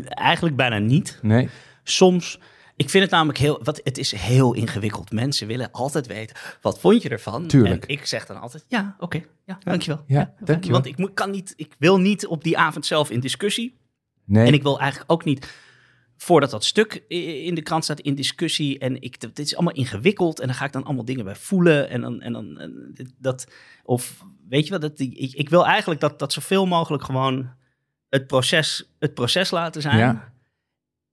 eigenlijk bijna niet. Nee? Soms, ik vind het namelijk heel, wat, het is heel ingewikkeld. Mensen willen altijd weten, wat vond je ervan? Tuurlijk. En ik zeg dan altijd, ja, oké, ja, dankjewel. Ja, dankjewel. Want ik, moet, kan niet, ik wil niet op die avond zelf in discussie. Nee? En ik wil eigenlijk ook niet, voordat dat stuk in de krant staat, in discussie. En ik, dit is allemaal ingewikkeld. En dan ga ik dan allemaal dingen bij voelen. En dan, en dan en dat, of weet je wat, dat, ik, ik wil eigenlijk dat, dat zoveel mogelijk gewoon het proces, het proces laten zijn. Ja.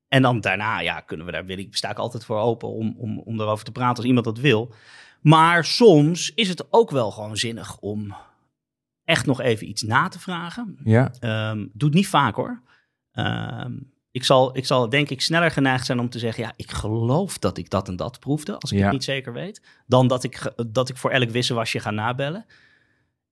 En dan daarna, ja, kunnen we daar, wil ik, sta ik altijd voor open om, om, om erover te praten als iemand dat wil. Maar soms is het ook wel gewoon zinnig om echt nog even iets na te vragen. Ja. Ehm doe het niet vaak hoor. Ehm, ik, zal, ik zal denk ik sneller geneigd zijn om te zeggen... ja, ik geloof dat ik dat en dat proefde... als ik Ja. het niet zeker weet... dan dat ik, dat ik voor elk wissewasje ga nabellen.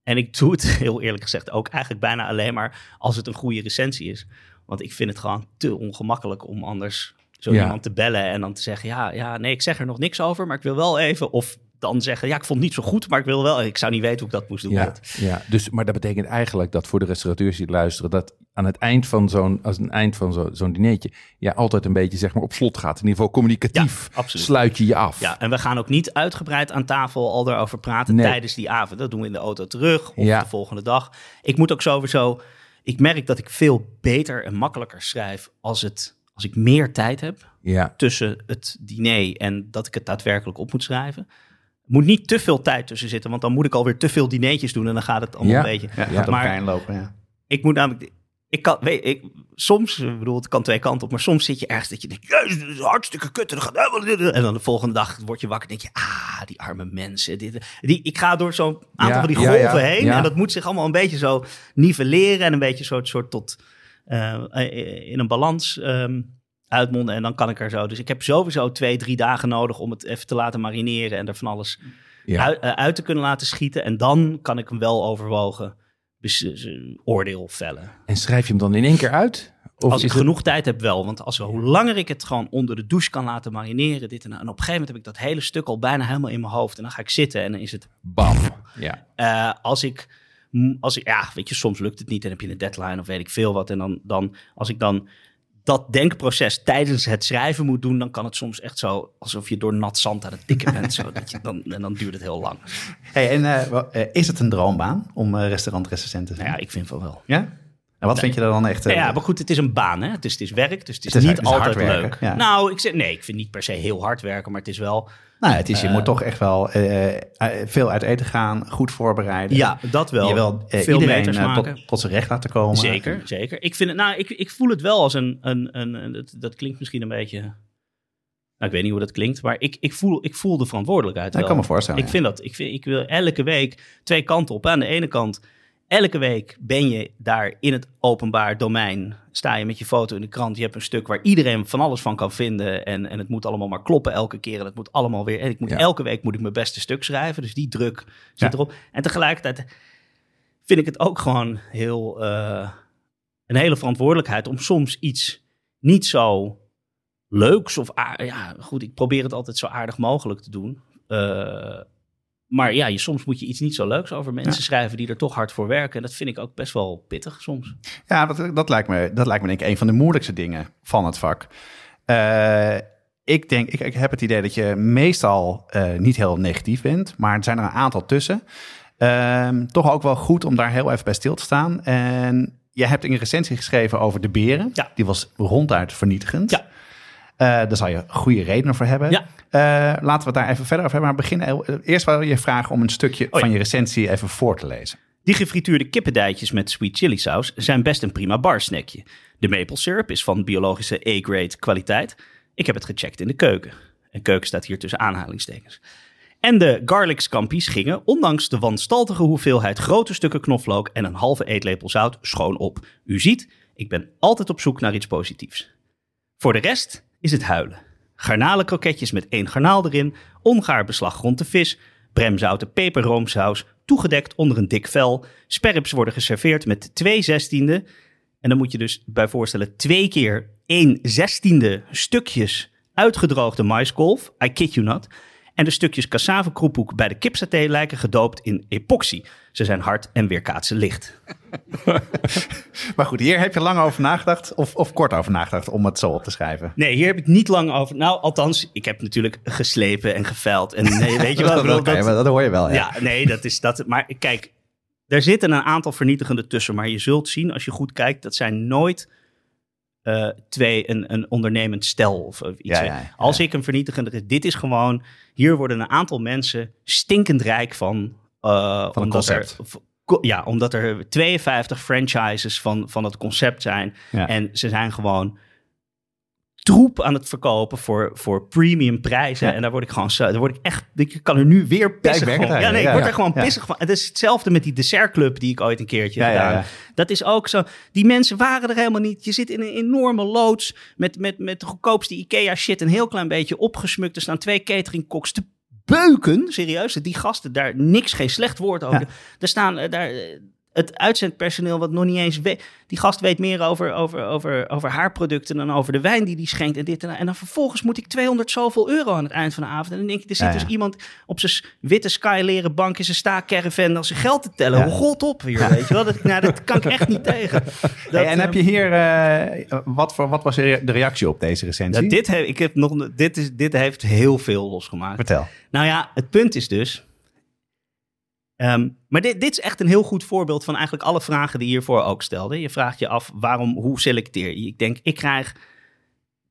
En ik doe het heel eerlijk gezegd ook eigenlijk bijna alleen maar... als het een goede recensie is. Want ik vind het gewoon te ongemakkelijk om anders zo Ja. iemand te bellen... en dan te zeggen, ja, ja, nee, ik zeg er nog niks over... maar ik wil wel even... of dan zeggen, ja, ik vond het niet zo goed... maar ik wil wel... ik zou niet weten hoe ik dat moest doen. Ja, ja, dus, maar dat betekent eigenlijk dat voor de restaurateurs die luisteren, dat aan het eind van zo'n, als een eind van zo, zo'n dinertje, ja, altijd een beetje zeg maar op slot gaat. In ieder geval communicatief Ja, sluit je je af. Ja, en we gaan ook niet uitgebreid aan tafel al daarover praten Nee. tijdens die avond. Dat doen we in de auto terug of Ja. de volgende dag. Ik moet ook sowieso... Ik merk dat ik veel beter en makkelijker schrijf als, het, als ik meer tijd heb Ja, tussen het diner en dat ik het daadwerkelijk op moet schrijven. Er moet niet te veel tijd tussen zitten, want dan moet ik alweer te veel dineetjes doen en dan gaat het allemaal Ja. een beetje. Ja, Ja. gaat Maar- lopen, ja. Ik moet namelijk. Ik kan, weet, ik, soms, ik bedoel, het kan twee kanten op, maar soms zit je ergens dat je denkt, jezus, dit is hartstikke kut. En dan, gaat helemaal dit- en dan de volgende dag word je wakker en denk je, ah, die arme mensen. Dit, die, ik ga door zo'n aantal Ja, van die golven ja, heen en dat moet zich allemaal een beetje zo nivelleren en een beetje soort, soort tot eh, in een balans ehm, uitmonden. En dan kan ik er zo. Dus ik heb sowieso twee, drie dagen nodig om het even te laten marineren en er van alles uit, eh, uit te kunnen laten schieten. En dan kan ik hem wel overwogen eh, oordeel vellen. En schrijf je hem dan in één keer uit? Of als ik het- genoeg tijd heb wel. Want als, hoe langer ik het gewoon onder de douche kan laten marineren. Dit en, en op een gegeven moment heb ik dat hele stuk al bijna helemaal in mijn hoofd. En dan ga ik zitten en dan is het... Bam. Ja. eh, als ik... Als ik, ja, weet je, soms lukt het niet en heb je een deadline of weet ik veel wat. En dan, dan als ik dan dat denkproces tijdens het schrijven moet doen, dan kan het soms echt zo alsof je door nat zand aan het tikken bent. zo, dat je dan, en dan duurt het heel lang. Hey, en eh, eh, is het een droombaan om restaurantrecensent te zijn? Nou ja, ik vind van wel. Ja? En wat vind je dan echt... ja, maar goed, het is een baan, hè? Het is, het is werk, dus het is, Het is- niet het is hard altijd leuk. ja. Nou, ik zeg, nee, ik vind niet per se heel hard werken, maar het is wel... Nou, het is, je Eh, moet toch echt wel eh, eh, veel uit eten gaan, goed voorbereiden. Ja, dat wel. Je wil eh, Veel iedereen eh, maken. tot, tot zijn recht laten komen. Zeker, zeker. Ik, vind het, nou, ik, ik voel het wel als een... een, een, een- dat, dat klinkt misschien een beetje... Nou, ik weet niet hoe dat klinkt, maar ik, ik, voel, ik voel de verantwoordelijkheid ik kan me voorstellen. Ik ja. vind dat. Ik, vind, ik wil elke week twee kanten op. Aan de ene kant, elke week ben je daar in het openbaar domein. Sta je met je foto in de krant. Je hebt een stuk waar iedereen van alles van kan vinden. En, en het moet allemaal maar kloppen elke keer. En het moet allemaal weer. En ik moet, Ja. elke week moet ik mijn beste stuk schrijven. Dus die druk zit Ja. erop. En tegelijkertijd vind ik het ook gewoon heel. eh, een hele verantwoordelijkheid om soms iets niet zo leuks of ja, goed, ik probeer het altijd zo aardig mogelijk te doen. Eh, maar ja, je, soms moet je iets niet zo leuks over mensen Ja. schrijven die er toch hard voor werken. En dat vind ik ook best wel pittig soms. Ja, dat, dat, lijkt me, dat lijkt me denk ik een van de moeilijkste dingen van het vak. Eh, ik denk, ik, ik heb het idee dat je meestal eh, niet heel negatief bent, maar er zijn er een aantal tussen. Ehm, toch ook wel goed om daar heel even bij stil te staan. En je hebt een recensie geschreven over de beren. Ja. Die was ronduit vernietigend. Ja. Eh, daar zal je goede redenen voor hebben. Ja. Eh, laten we het daar even verder over hebben. Maar beginnen, heel- eerst wil je vragen om een stukje Oh van je recensie even voor te lezen. Die gefrituurde kippendijtjes met sweet chili saus zijn best een prima barsnackje. De maple syrup is van biologische A-grade kwaliteit. Ik heb het gecheckt in de keuken. En keuken staat hier tussen aanhalingstekens. En de garlic scampi's gingen, ondanks de wanstaltige hoeveelheid grote stukken knoflook en een halve eetlepel zout, schoon op. U ziet, ik ben altijd op zoek naar iets positiefs. Voor de rest is het huilen. Garnalenkroketjes met één garnaal erin, ongaar beslag rond de vis, bremzouten peperroomsaus, toegedekt onder een dik vel. Sperrips worden geserveerd met twee zestiende. En dan moet je dus bij voorstellen twee keer één zestiende stukjes uitgedroogde maiskolf. I kid you not. En de stukjes cassavekroephoek bij de kipsaté lijken gedoopt in epoxy. Ze zijn hard en weerkaatsen licht. Maar goed, hier heb je lang over nagedacht of, of kort over nagedacht om het zo op te schrijven. Nee, hier heb ik niet lang over. Nou, althans, ik heb natuurlijk geslepen en geveild. En nee, weet je wel, dat, dat- wel, dat hoor je wel. Ja. Ja, nee, dat is dat. Maar kijk, er zitten een aantal vernietigende tussen. Maar je zult zien, als je goed kijkt, dat zijn nooit eh, twee, een, een ondernemend stel of iets. Ja, ja, ja. Als ik een vernietigende... Dit is gewoon... Hier worden een aantal mensen stinkend rijk van. eh, een omdat concept. er- ja, omdat er 52 franchises van, van het concept zijn. En ze zijn gewoon troep aan het verkopen voor, voor premium prijzen. Ja. En daar word ik gewoon zo, daar word ik echt, ik kan er nu weer pissig van. Ja, nee, ik word ja. er gewoon pissig van. Het is hetzelfde met die dessertclub die ik ooit een keertje gedaan. Dat is ook zo. Die mensen waren er helemaal niet. Je zit in een enorme loods met, met, met de goedkoopste IKEA shit een heel klein beetje opgesmukt. Er staan twee cateringkoks te beuken. Serieus, die gasten daar niks, geen slecht woord over. Er staan eh, daar eh, het uitzendpersoneel wat nog niet eens weet. Die gast weet meer over, over, over, over haar producten dan over de wijn die die schenkt en dit en. En dan vervolgens moet ik 200 zoveel euro aan het eind van de avond. En dan denk ik, er zit Ja, ja. dus iemand op zijn witte sky leren bank in zijn staakcaravan als zijn geld te tellen. Ja. God op weer, weet je wel. Dat, nou, dat kan ik echt niet tegen. Dat, Hey, en heb eh, je hier, eh, wat, voor, wat was de reactie op deze recensie? dit, he- ik heb nog, dit, is, dit heeft heel veel losgemaakt. Vertel. Nou ja, het punt is dus. Ehm, maar dit, dit is echt een heel goed voorbeeld van eigenlijk alle vragen die je hiervoor ook stelde. Je vraagt je af, waarom, hoe selecteer je? Ik denk, ik krijg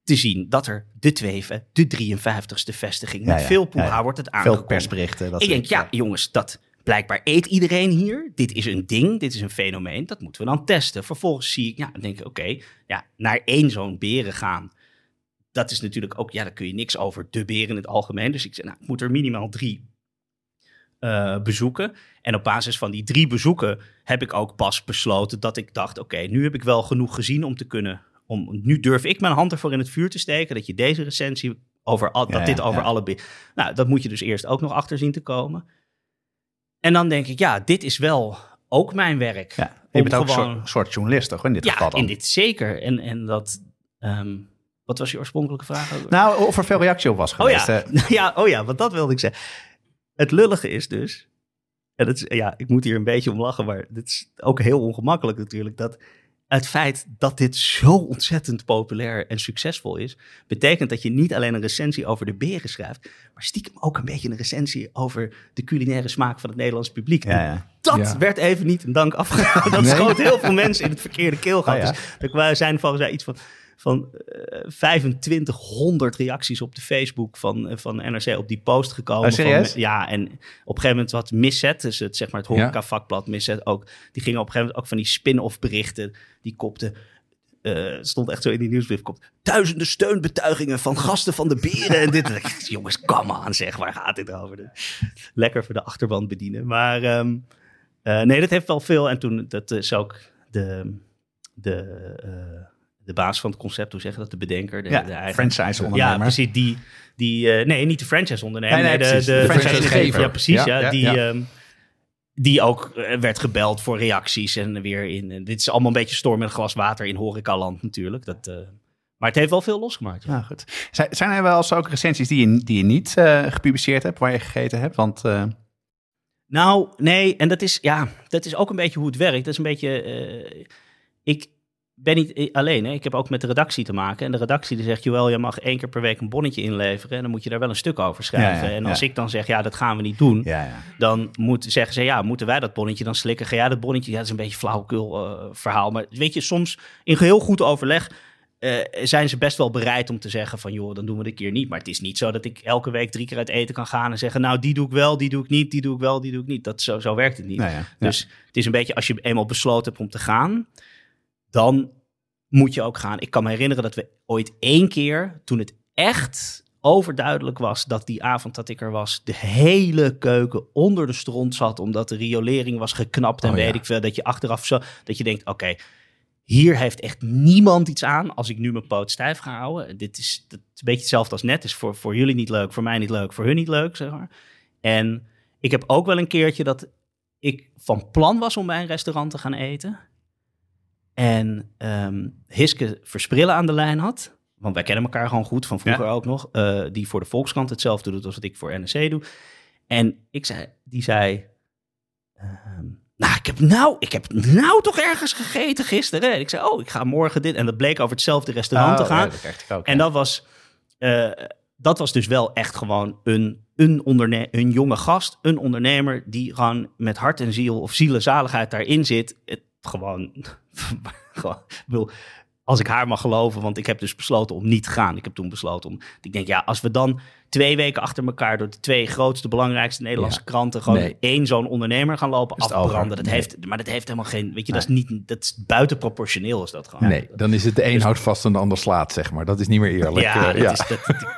te zien dat er de tweede, de 53ste vestiging, Ja, veel poeha ja, wordt het Veel aangekondigd. persberichten. Dat Ik denk, ja, jongens, dat blijkbaar eet iedereen hier. Dit is een ding, dit is een fenomeen. Dat moeten we dan testen. Vervolgens zie ik, ja, denk ik, oké, ja, naar één zo'n beren gaan. Dat is natuurlijk ook, ja, daar kun je niks over de beren in het algemeen. Dus ik zeg, nou, ik moet er minimaal drie eh, bezoeken. En op basis van die drie bezoeken heb ik ook pas besloten dat ik dacht, oké, nu heb ik wel genoeg gezien om te kunnen, om, nu durf ik mijn hand ervoor in het vuur te steken dat je deze recensie over, al, Ja, dat dit ja, over ja. alle, nou, dat moet je dus eerst ook nog achter zien te komen. En dan denk ik, ja, dit is wel ook mijn werk. Ja, je bent ook een gewoon- soort, soort journalist, toch? In dit Ja, geval dan. in dit zeker. En, en dat, ehm, wat was je oorspronkelijke vraag? ook? Nou, of er veel reactie op was Oh geweest. ja. eh. ja, oh ja, want dat wilde ik zeggen. Het lullige is dus, en het is, ja, ik moet hier een beetje om lachen, maar dit is ook heel ongemakkelijk natuurlijk, dat het feit dat dit zo ontzettend populair en succesvol is, betekent dat je niet alleen een recensie over de beren schrijft, maar stiekem ook een beetje een recensie over de culinaire smaak van het Nederlands publiek. Ja, ja. Dat Ja. werd even niet een dank afgegaan. Dat Nee. schoot heel veel mensen in het verkeerde keelgat. Oh. Dus er zijn volgens mij iets van, van eh 2500 reacties op de Facebook van, eh, van NRC op die post gekomen. Oh, serieus? Van, ja, en op een gegeven moment wat Misset, dus het, zeg maar het horeca vakblad Misset ook, die gingen op een gegeven moment ook van die spin-off berichten, die kopten... eh, het stond echt zo in die nieuwsbrief. Komt, duizenden steunbetuigingen van gasten van de beren. En dit. Jongens, come aan zeg. Waar gaat dit over? Lekker voor de achterban bedienen. Maar ehm, eh, nee, dat heeft wel veel. En toen, dat is ook de, de, eh, de baas van het concept, hoe zeg je dat? De bedenker. De, ja, de eigen, franchise-ondernemer. ja, precies. Die, die eh, nee, niet de franchise-ondernemer. Nee, nee, nee, de, de, De franchisegever. Ja, precies. Ja, die, ehm, die ook eh, werd gebeld voor reacties en weer in. en dit is allemaal een beetje storm met een glas water in horecaland natuurlijk. Dat, eh, maar het heeft wel veel losgemaakt. Ja. Goed. Zijn, er wel eens ook recensies die je, die je niet gepubliceerd hebt, waar je gegeten hebt? Want Nou, nee, en dat is, ja, dat is ook een beetje hoe het werkt. Dat is een beetje, ik ben niet alleen, hè. ik heb ook met de redactie te maken. En de redactie die zegt, Joël, je mag één keer per week een bonnetje inleveren. En dan moet je daar wel een stuk over schrijven. Ja, ja, en als ja. ik dan zeg, ja, dat gaan we niet doen. ja, ja. Dan moet, zeggen ze, ja, moeten wij dat bonnetje dan slikken? Ga jij dat bonnetje? Ja, dat is een beetje flauwekul eh, verhaal. Maar weet je, soms in geheel goed overleg eh, zijn ze best wel bereid om te zeggen van... joh, dan doen we een keer niet. Maar het is niet zo dat ik elke week drie keer uit eten kan gaan... en zeggen, nou, die doe ik wel, die doe ik niet, die doe ik wel, die doe ik niet. Dat, zo, zo werkt het niet. Nou ja, ja. Dus het is een beetje, als je eenmaal besloten hebt om te gaan... dan moet je ook gaan. Ik kan me herinneren dat we ooit één keer, toen het echt overduidelijk was dat die avond dat ik er was, de hele keuken onder de stront zat, omdat de riolering was geknapt en Oh, ja. weet ik veel, dat je achteraf zo, dat je denkt, oké, hier heeft echt niemand iets aan als ik nu mijn poot stijf ga houden. Dit is, dat is een beetje hetzelfde als net, is voor, voor jullie niet leuk, voor mij niet leuk, voor hun niet leuk, zeg maar. En ik heb ook wel een keertje dat ik van plan was om bij een restaurant te gaan eten. En ehm, Hiske Versprillen aan de lijn had. Want wij kennen elkaar gewoon goed, van vroeger ook nog. eh, die voor de Volkskrant hetzelfde doet als wat ik voor NRC doe. En ik zei, die zei... ehm, nou, ik heb nou, ik heb nou toch ergens gegeten gisteren. En ik zei, oh, ik ga morgen dit. En dat bleek over hetzelfde restaurant te Oh, gaan. ja, dat krijg ik ook. En ja. dat was, eh, dat was dus wel echt gewoon een, een, onderne een jonge gast, een ondernemer die gewoon met hart en ziel of zielenzaligheid daarin zit. Het gewoon, als ik haar mag geloven, want ik heb dus besloten om niet te gaan. Ik heb toen besloten om, ik denk ja, als we dan twee weken achter elkaar door de twee grootste, belangrijkste Nederlandse Ja. kranten gewoon Nee. één zo'n ondernemer gaan lopen Is afbranden. Dat Nee. heeft, maar dat heeft helemaal geen, weet je, dat is niet, dat is buitenproportioneel is dat gewoon. Nee, dan is het de een houdt vast en de ander slaat, zeg maar. Dat is niet meer eerlijk. Ja, Eh, dat is,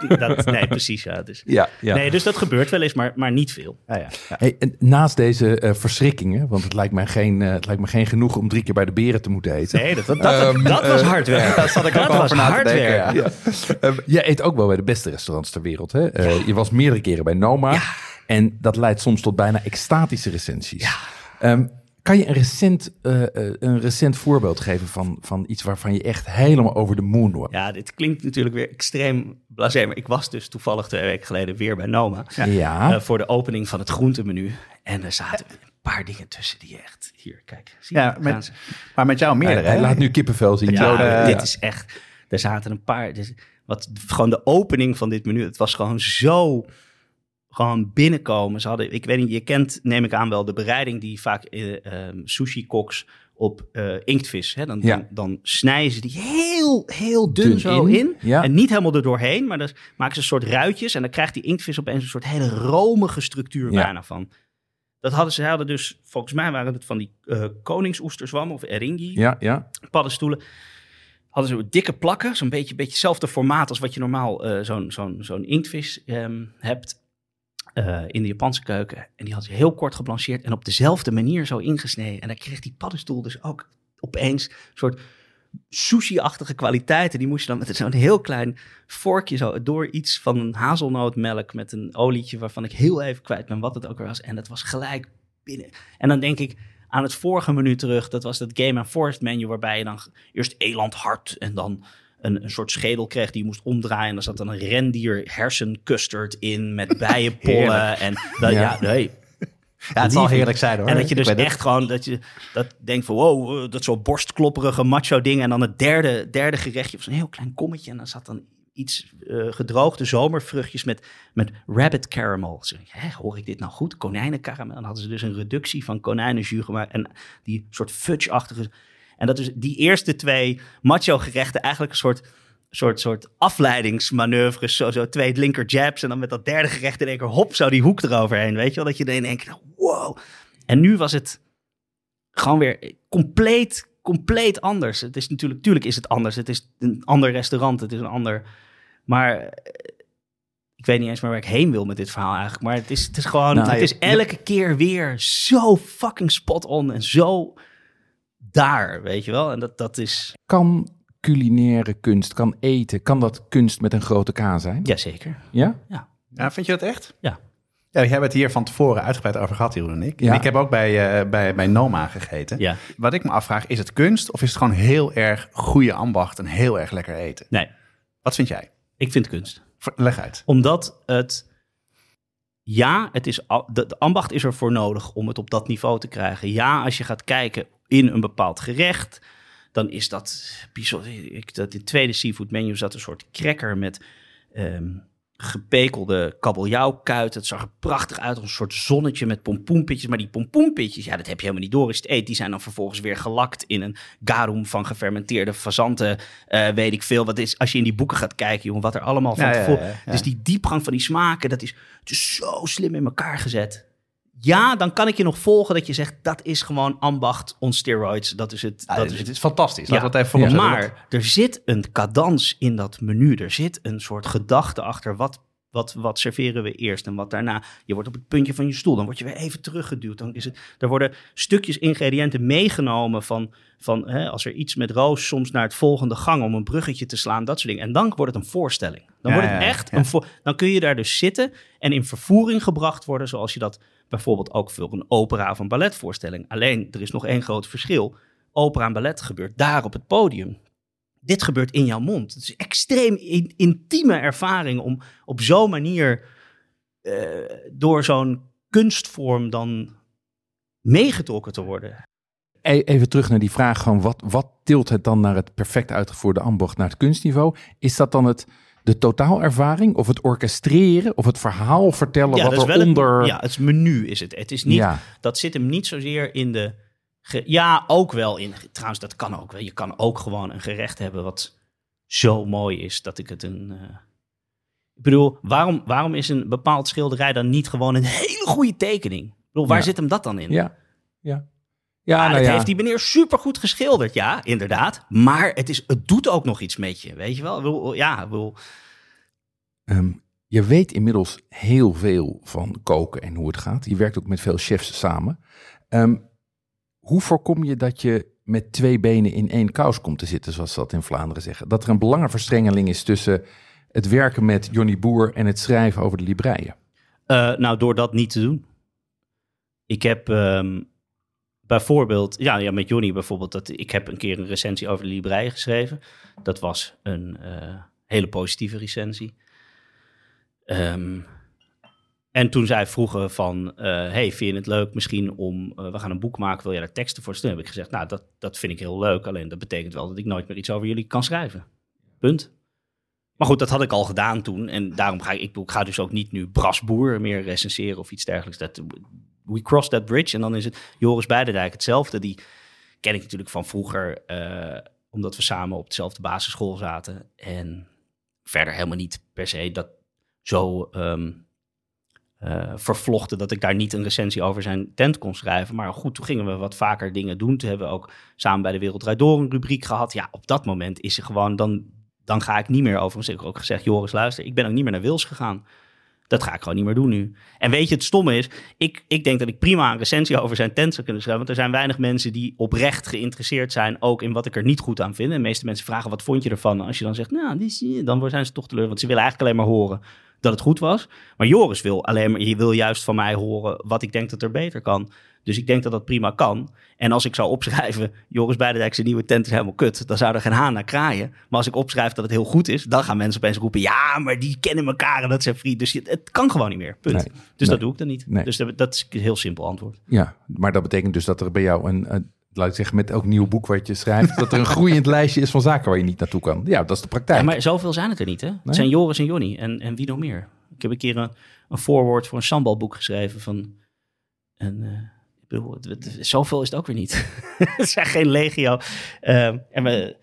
dat, dat, nee, precies. Ja, dus, ja, ja. Nee, dus dat gebeurt wel eens, maar, maar niet veel. Ja, ja, ja. Hey, en naast deze eh, verschrikkingen, want het lijkt, mij geen, eh, het lijkt me geen genoeg om drie keer bij de beren te moeten eten. Nee, dat, dat, dat, Ehm, dat was hard werk. Daar zat ik ook dat al was over na te hard denken, werk. ja. Ehm, jij eet ook wel bij de beste restaurants ter wereld. Hè? Eh, je was meerdere keren bij Noma. En dat leidt soms tot bijna extatische recensies. Ehm, kan je een recent, eh, eh, een recent voorbeeld geven van, van iets waarvan je echt helemaal over de moon was? Ja, dit klinkt natuurlijk weer extreem blasé, maar ik was dus toevallig twee weken geleden weer bij Noma. Ja. eh, voor de opening van het groentemenu. En er zaten een paar dingen tussen die echt... Hier, kijk. Zie je? Ja, Gaan met, ze. maar met jou meerdere. hij laat nu kippenvel zien. Ja, dit is echt... Er zaten een paar... Dus wat, gewoon de opening van dit menu, het was gewoon zo... Gewoon binnenkomen. Ze hadden, ik weet niet, je kent, neem ik aan wel, de bereiding die vaak eh, ehm, sushi-koks op eh, inktvis. Hè? Dan, Ja. dan, dan snijden ze die heel, heel dun, Dun zo in, in. ja. En niet helemaal er doorheen, maar dan maken ze een soort ruitjes. En dan krijgt die inktvis opeens een soort hele romige structuur Ja. bijna van. Dat hadden ze, hadden dus, volgens mij waren het van die koningsoesterzwammen of eringi Ja, ja. paddenstoelen. Hadden ze dikke plakken, zo'n beetje, beetje hetzelfde formaat als wat je normaal eh, zo'n zo'n zo'n inktvis ehm, hebt eh, in de Japanse keuken. En die hadden ze heel kort geblancheerd en op dezelfde manier zo ingesneden. En dan kreeg die paddenstoel dus ook opeens een soort sushi-achtige kwaliteiten. Die moest je dan met zo'n heel klein vorkje zo door iets van een hazelnootmelk met een olietje waarvan ik heel even kwijt ben wat het ook was. En dat was gelijk binnen. En dan denk ik aan het vorige menu terug. Dat was dat Game and Forest menu waarbij je dan eerst elandhart en dan een, een soort schedel kreeg die je moest omdraaien. En daar zat dan een rendier hersencustard in met bijenpollen. En dan, Ja. ja, nee, Ja, het zal heerlijk zijn hoor. en dat je dus het. echt gewoon, dat je dat denkt van wow, eh, dat zo'n borstklopperige macho ding. En dan het derde, derde gerechtje, was een heel klein kommetje. En dan zat dan iets eh, gedroogde zomervruchtjes met, met rabbit caramel. Zo, hè, hoor ik dit nou goed? Konijnenkaramel. En dan hadden ze dus een reductie van konijnenjus gemaakt. En die soort fudge-achtige... En dat is die eerste twee macho gerechten eigenlijk een soort soort, soort afleidingsmanoeuvres. Zo, zo twee linker jabs en dan met dat derde gerecht in één keer hop, zo die hoek eroverheen. Weet je wel? Dat je in één keer, wow. En nu was het gewoon weer compleet, compleet anders. Het is natuurlijk, natuurlijk is het anders. Het is een ander restaurant, het is een ander... Maar eh, ik weet niet eens meer waar ik heen wil met dit verhaal eigenlijk. Maar het is, het is gewoon, Nou, het is elke keer weer zo fucking spot on en zo daar, weet je wel. En dat, dat is, Kan culinaire kunst, kan eten, kan dat kunst met een grote K zijn? jazeker. Ja? Ja, vind je dat echt? Ja. Ja, we hebben het hier van tevoren uitgebreid over gehad, Jeroen en ik. Ja. En ik heb ook bij, eh, bij, bij Noma gegeten. Ja, Wat ik me afvraag, is het kunst of is het gewoon heel erg goede ambacht en heel erg lekker eten? nee, Wat vind jij? ik vind kunst. Leg uit. Omdat het. Ja, het is, de, de ambacht is er voor nodig om het op dat niveau te krijgen. Ja, als je gaat kijken in een bepaald gerecht, dan is dat dat in tweede seafood menu zat een soort cracker met ehm, gepekelde kabeljauwkuit. Het zag er prachtig uit als een soort zonnetje met pompoenpitjes. Maar die pompoenpitjes, ja, dat heb je helemaal niet door je het eet. Die zijn dan vervolgens weer gelakt in een garum van gefermenteerde fazanten. eh, weet ik veel. Wat is, als je in die boeken gaat kijken, jongen, wat er allemaal van Ja, ja, tevoren... ja, ja. Dus die diepgang van die smaken, dat is, het is zo slim in elkaar gezet. Ja, dan kan ik je nog volgen dat je zegt, dat is gewoon ambacht on steroids. Dat is het. Ja, dat het, is het is fantastisch. Laten we het even Ja. zetten. maar er zit een cadans in dat menu. Er zit een soort gedachte achter. Wat, wat, wat serveren we eerst en wat daarna? Je wordt op het puntje van je stoel. Dan word je weer even teruggeduwd. Dan is het, er worden stukjes ingrediënten meegenomen van, van hè, als er iets met roos soms naar het volgende gang om een bruggetje te slaan. Dat soort dingen. En dan wordt het een voorstelling. Dan wordt het echt een voor, Dan kun je daar dus zitten en in vervoering gebracht worden. Zoals je dat bijvoorbeeld ook voor een opera of een balletvoorstelling. Alleen, er is nog één groot verschil. Opera en ballet gebeurt daar op het podium dit gebeurt in jouw mond. Het is een extreem in- intieme ervaring om op zo'n manier eh, door zo'n kunstvorm dan meegetrokken te worden. E- Even terug naar die vraag van wat, wat tilt het dan naar het perfect uitgevoerde ambacht, naar het kunstniveau? Is dat dan het, de totaalervaring of het orchestreren of het verhaal vertellen dat wat eronder... Het, ja, het menu is het. Het is niet, Ja. Dat zit hem niet zozeer in de... ge- ja, ook wel in... Trouwens, dat kan ook wel. Je kan ook gewoon een gerecht hebben wat zo mooi is dat ik het een... eh, Ik bedoel, waarom, waarom is een bepaald schilderij dan niet gewoon een hele goede tekening? Ik bedoel, waar Ja. zit hem dat dan in? Ja, ja. Ja, Ja, nou dat ja. heeft die meneer supergoed geschilderd, ja, inderdaad. Maar het, is, het doet ook nog iets met je, weet je wel? Bedoel, Ja, bedoel, Ehm, je weet inmiddels heel veel van koken en hoe het gaat. Je werkt ook met veel chefs samen. Ehm, hoe voorkom je dat je met twee benen in één kous komt te zitten, zoals ze dat in Vlaanderen zeggen? Dat er een belangenverstrengeling is tussen het werken met Johnny Boer en het schrijven over de libreien. Eh, nou, door dat niet te doen. Ik heb ehm, bijvoorbeeld, ja, ja, met Johnny bijvoorbeeld, dat, ik heb een keer een recensie over de Librei geschreven. Dat was een eh, hele positieve recensie. Ehm, en toen zij vroegen van, eh, hey, vind je het leuk misschien om, eh, we gaan een boek maken, wil jij daar teksten voor sturen? Heb ik gezegd, nou, dat, dat vind ik heel leuk, alleen dat betekent wel dat ik nooit meer iets over jullie kan schrijven. Punt. Maar goed, dat had ik al gedaan toen. En daarom ga ik, ik ga dus ook niet nu Brasboer meer recenseren of iets dergelijks. Dat, we cross that bridge. En dan is het Joris Beidendijk hetzelfde. Die ken ik natuurlijk van vroeger, eh, omdat we samen op dezelfde basisschool zaten. En verder helemaal niet per se dat zo ehm, eh, vervlochten dat ik daar niet een recensie over zijn tent kon schrijven. Maar goed, toen gingen we wat vaker dingen doen. Toen hebben we ook samen bij de Wereld Door een rubriek gehad. Ja, op dat moment is er gewoon, dan, dan ga ik niet meer over. Ik ook gezegd, Joris, luister, ik ben ook niet meer naar Wils gegaan. Dat ga ik gewoon niet meer doen nu. En weet je, het stomme is, ik, ik denk dat ik prima een recensie over zijn tent zou kunnen schrijven. Want er zijn weinig mensen die oprecht geïnteresseerd zijn, ook in wat ik er niet goed aan vind. En de meeste mensen vragen, wat vond je ervan? Als je dan zegt, nou, die dan zijn ze toch teleur. Want ze willen eigenlijk alleen maar horen dat het goed was. Maar Joris wil alleen maar, je wil juist van mij horen wat ik denk dat er beter kan. Dus ik denk dat dat prima kan. En als ik zou opschrijven, Joris Beidendijk zijn nieuwe tent is helemaal kut, dan zou er geen haan naar kraaien. Maar als ik opschrijf dat het heel goed is, dan gaan mensen opeens roepen, ja, maar die kennen elkaar en dat zijn vrienden. Dus het kan gewoon niet meer, punt. Nee, dus nee. dat doe ik dan niet. Nee. Dus dat, dat is een heel simpel antwoord. Ja, maar dat betekent dus dat er bij jou een, een laat ik zeggen, met elk nieuw boek wat je schrijft, dat er een groeiend lijstje is van zaken waar je niet naartoe kan. Ja, dat is de praktijk. Ja, maar zoveel zijn het er niet, hè? Het zijn Joris en Jonny en, en wie nog meer. Ik heb een keer een, een voorwoord voor een sambal-boek geschreven van... En, eh, zoveel is het ook weer niet. het zijn geen legio. Ehm, en we,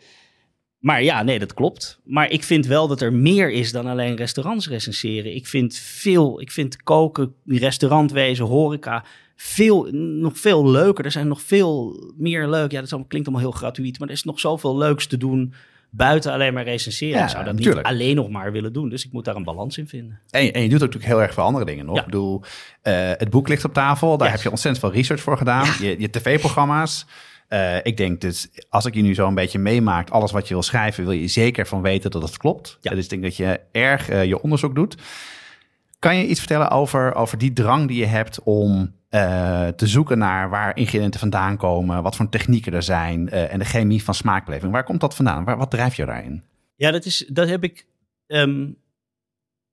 maar ja, nee, dat klopt. Maar ik vind wel dat er meer is dan alleen restaurants recenseren. Ik vind veel, ik vind koken, restaurantwezen, horeca, veel, nog veel leuker. Er zijn nog veel meer leuk. Ja, dat klinkt allemaal heel gratuit, maar er is nog zoveel leuks te doen buiten alleen maar recenseren. Ja, ik zou dat niet alleen nog maar willen doen. Dus ik moet daar een balans in vinden. En, je- en je doet ook natuurlijk heel erg veel andere dingen nog. Ja. Ik bedoel, eh, het boek ligt op tafel. Daar Yes. heb je ontzettend veel research voor gedaan. Je, je tv-programma's. Eh, ik denk dus, als ik je nu zo een beetje meemaakt, alles wat je wil schrijven, wil je zeker van weten dat het klopt. Ja. Dus ik denk dat je erg eh, je onderzoek doet. Kan je iets vertellen over, over die drang die je hebt om eh, te zoeken naar waar ingrediënten vandaan komen, wat voor technieken er zijn eh, en de chemie van smaakbeleving? Waar komt dat vandaan? Waar, wat drijft je daarin? Ja, dat, is, dat heb ik. ehm,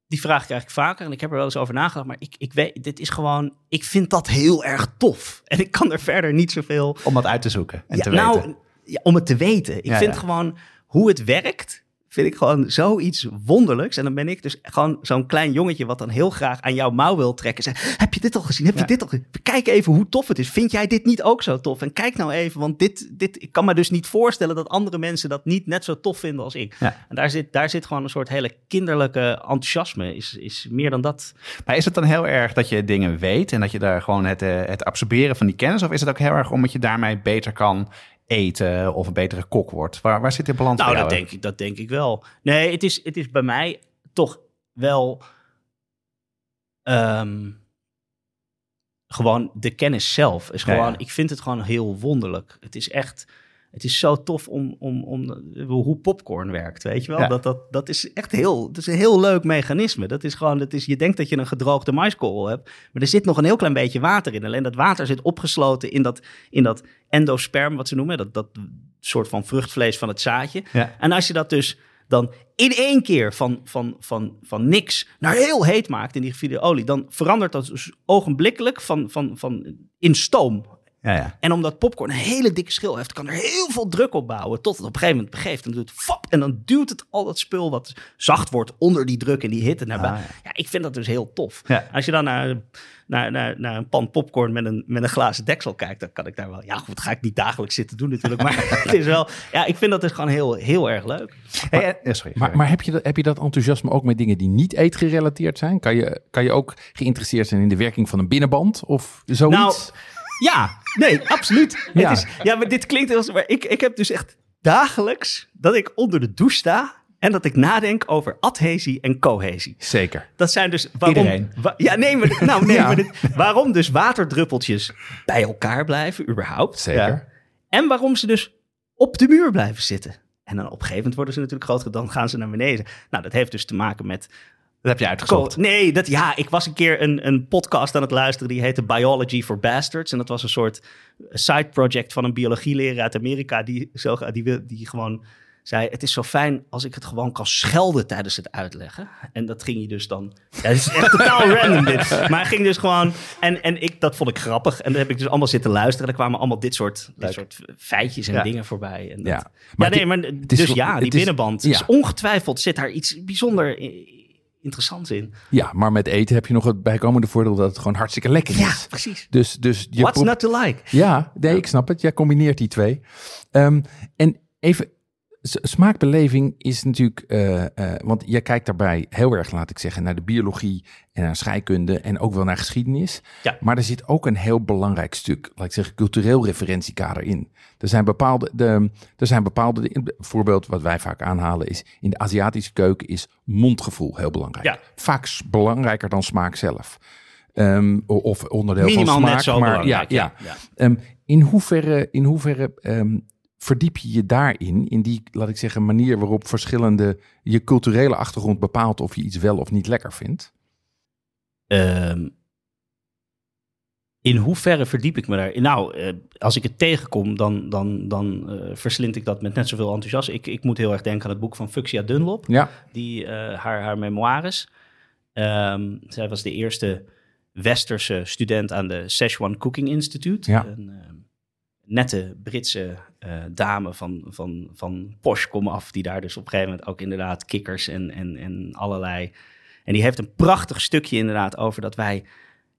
die vraag krijg ik vaker en ik heb er wel eens over nagedacht. Maar ik, ik weet, dit is gewoon. Ik vind dat heel erg tof. En ik kan er verder niet zoveel. Om dat uit te zoeken en Ja, te nou, weten. ja, om het te weten. Ik Ja, vind gewoon hoe het werkt. Vind ik gewoon zoiets wonderlijks. En dan ben ik dus gewoon zo'n klein jongetje. wat dan heel graag aan jouw mouw wil trekken. Zeg, heb je dit al gezien? Heb je Ja. dit al gezien? Kijk even hoe tof het is. Vind jij dit niet ook zo tof? En kijk nou even, want dit, dit, ik kan me dus niet voorstellen dat andere mensen dat niet net zo tof vinden als ik. Ja. En daar zit, daar zit gewoon een soort hele kinderlijke enthousiasme. Is, is meer dan dat. Maar is het dan heel erg dat je dingen weet en dat je daar gewoon het, eh, het absorberen van die kennis? Of is het ook heel erg omdat je daarmee beter kan eten of een betere kok wordt? Waar, waar zit de balans Nou, dat denk, ik, dat denk ik wel. Nee, het is, het is bij mij toch wel ehm, gewoon de kennis zelf. Is Ja, gewoon, ja. Ik vind het gewoon heel wonderlijk. Het is echt, het is zo tof om, om, om hoe popcorn werkt, weet je wel? Ja. Dat, dat, dat is echt heel, dat is een heel leuk mechanisme. Dat is gewoon, dat is, je denkt dat je een gedroogde maiskorrel hebt, maar er zit nog een heel klein beetje water in. Alleen dat water zit opgesloten in dat, in dat endosperm, wat ze noemen, dat, dat soort van vruchtvlees van het zaadje. Ja. En als je dat dus dan in één keer van, van, van, van niks naar heel heet maakt in die gevierde olie, dan verandert dat dus ogenblikkelijk van, van, van in stoom. Ja, ja. En omdat popcorn een hele dikke schil heeft, kan er heel veel druk op bouwen. Tot het op een gegeven moment begeeft. En, doet het fap, en dan duwt het al dat spul wat zacht wordt onder die druk en die hitte naar buiten. Ah, ja. ik vind dat dus heel tof. Ja. Als je dan naar, naar, naar, naar een pan popcorn met een, met een glazen deksel kijkt, dan kan ik daar wel. Ja, goed, ga ik niet dagelijks zitten doen natuurlijk. Maar het is wel. Ja, ik vind dat dus gewoon heel, heel erg leuk. Hey, eh, ja, sorry, Maar, sorry. maar heb, je dat, heb je dat enthousiasme ook met dingen die niet eetgerelateerd zijn? Kan je, kan je ook geïnteresseerd zijn in de werking van een binnenband of zoiets? Nou, ja, nee, absoluut. Ja. Het is, ja, maar dit klinkt als. Maar ik, ik heb dus echt dagelijks dat ik onder de douche sta en dat ik nadenk over adhesie en cohesie. Zeker. Dat zijn dus waarom. Iedereen. wa- ja, nee, maar, nou, nee, Ja. maar dit- waarom dus waterdruppeltjes bij elkaar blijven, überhaupt. Zeker. Ja. En waarom ze dus op de muur blijven zitten. En dan op een gegeven moment worden ze natuurlijk groter, dan gaan ze naar beneden. Nou, dat heeft dus te maken met heb je uitgezocht. Co- Nee, dat, ja, ik was een keer een, een podcast aan het luisteren. Die heette Biology for Bastards. En dat was een soort side project van een biologieleraar uit Amerika. Die, zo, die, die gewoon zei: Het is zo fijn als ik het gewoon kan schelden tijdens het uitleggen. En dat ging je dus dan. Ja, het is echt totaal random dit. Maar hij ging dus gewoon. En, en ik, dat vond ik grappig. En dan heb ik dus allemaal zitten luisteren. En er kwamen allemaal dit soort, dit soort feitjes en Ja. dingen voorbij. En dat- Ja. ja, Maar nee, het- maar dus ja, die is- binnenband. ja. is ongetwijfeld zit daar iets bijzonder interessants in. Ja, maar met eten heb je nog het bijkomende voordeel dat het gewoon hartstikke lekker Ja, is. precies. Dus, dus je What's not to like? Ja, nee, ik snap het. Jij combineert die twee. Ehm, en even, smaakbeleving is natuurlijk, eh, eh, want jij kijkt daarbij heel erg, laat ik zeggen, naar de biologie en naar scheikunde en ook wel naar geschiedenis. Ja. Maar er zit ook een heel belangrijk stuk, laat ik zeggen, cultureel referentiekader in. Er zijn bepaalde, de, er zijn bepaalde, een voorbeeld wat wij vaak aanhalen is, in de Aziatische keuken is mondgevoel heel belangrijk. Ja. Vaak belangrijker dan smaak zelf. Ehm, of onderdeel Minimaal van smaak. maar. Ja, ja. ja. Ehm, in hoeverre, in hoeverre ehm, verdiep je je daarin, in die, laat ik zeggen, manier waarop verschillende je culturele achtergrond bepaalt of je iets wel of niet lekker vindt? Ehm, in hoeverre verdiep ik me daar? Nou, eh, als ik het tegenkom, dan, dan, dan eh, verslind ik dat met net zoveel enthousiasme. Ik, ik moet heel erg denken aan het boek van Fuxia Dunlop, Ja, die, eh, haar, haar memoires. Ehm, zij was de eerste westerse student aan de Szechuan Cooking Institute. Ja. Ehm, nette Britse eh, dame van, van, van posh kom af, die daar dus op een gegeven moment ook inderdaad kikkers en, en, en allerlei... En die heeft een prachtig stukje inderdaad over dat wij...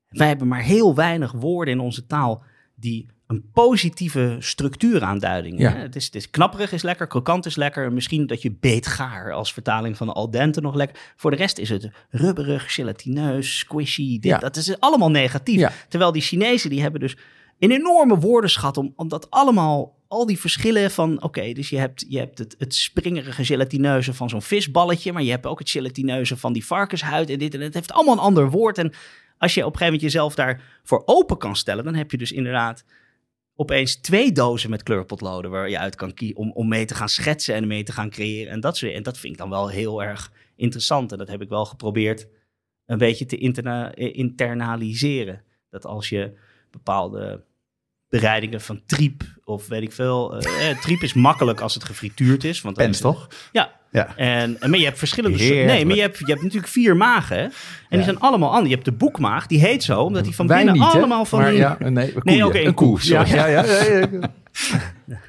Wij hebben maar heel weinig woorden in onze taal die een positieve structuuraanduiding. Ja. hè. Het, is, het is knapperig is lekker, krokant is lekker. Misschien dat je beetgaar als vertaling van al dente nog lekker. Voor de rest is het rubberig, gelatineus, squishy. Dit, Ja. Dat is allemaal negatief. Ja. Terwijl die Chinezen die hebben dus een enorme woordenschat om, om dat allemaal, al die verschillen van, oké, dus je hebt, je hebt het, het springerige gelatineuze van zo'n visballetje, maar je hebt ook het gelatineuze van die varkenshuid en dit en het heeft allemaal een ander woord. En als je op een gegeven moment jezelf daarvoor open kan stellen, dan heb je dus inderdaad opeens twee dozen met kleurpotloden waar je uit kan kiezen om, om mee te gaan schetsen en mee te gaan creëren en dat soort En dat vind ik dan wel heel erg interessant en dat heb ik wel geprobeerd een beetje te eh, internaliseren. Dat als je bepaalde bereidingen van triep of weet ik veel. eh, eh, triep is makkelijk als het gefrituurd is. Want Pens toch? Ja. Ja. En, maar je hebt verschillende soorten. Nee, maar je hebt, je hebt natuurlijk vier magen. En die zijn allemaal anders. Je hebt de boekmaag, die heet zo, omdat die van wij binnen niet, hè? allemaal van maar die. ja, nee, Nee, een een koe, koe. Ja, sorry. ja, ja, ja,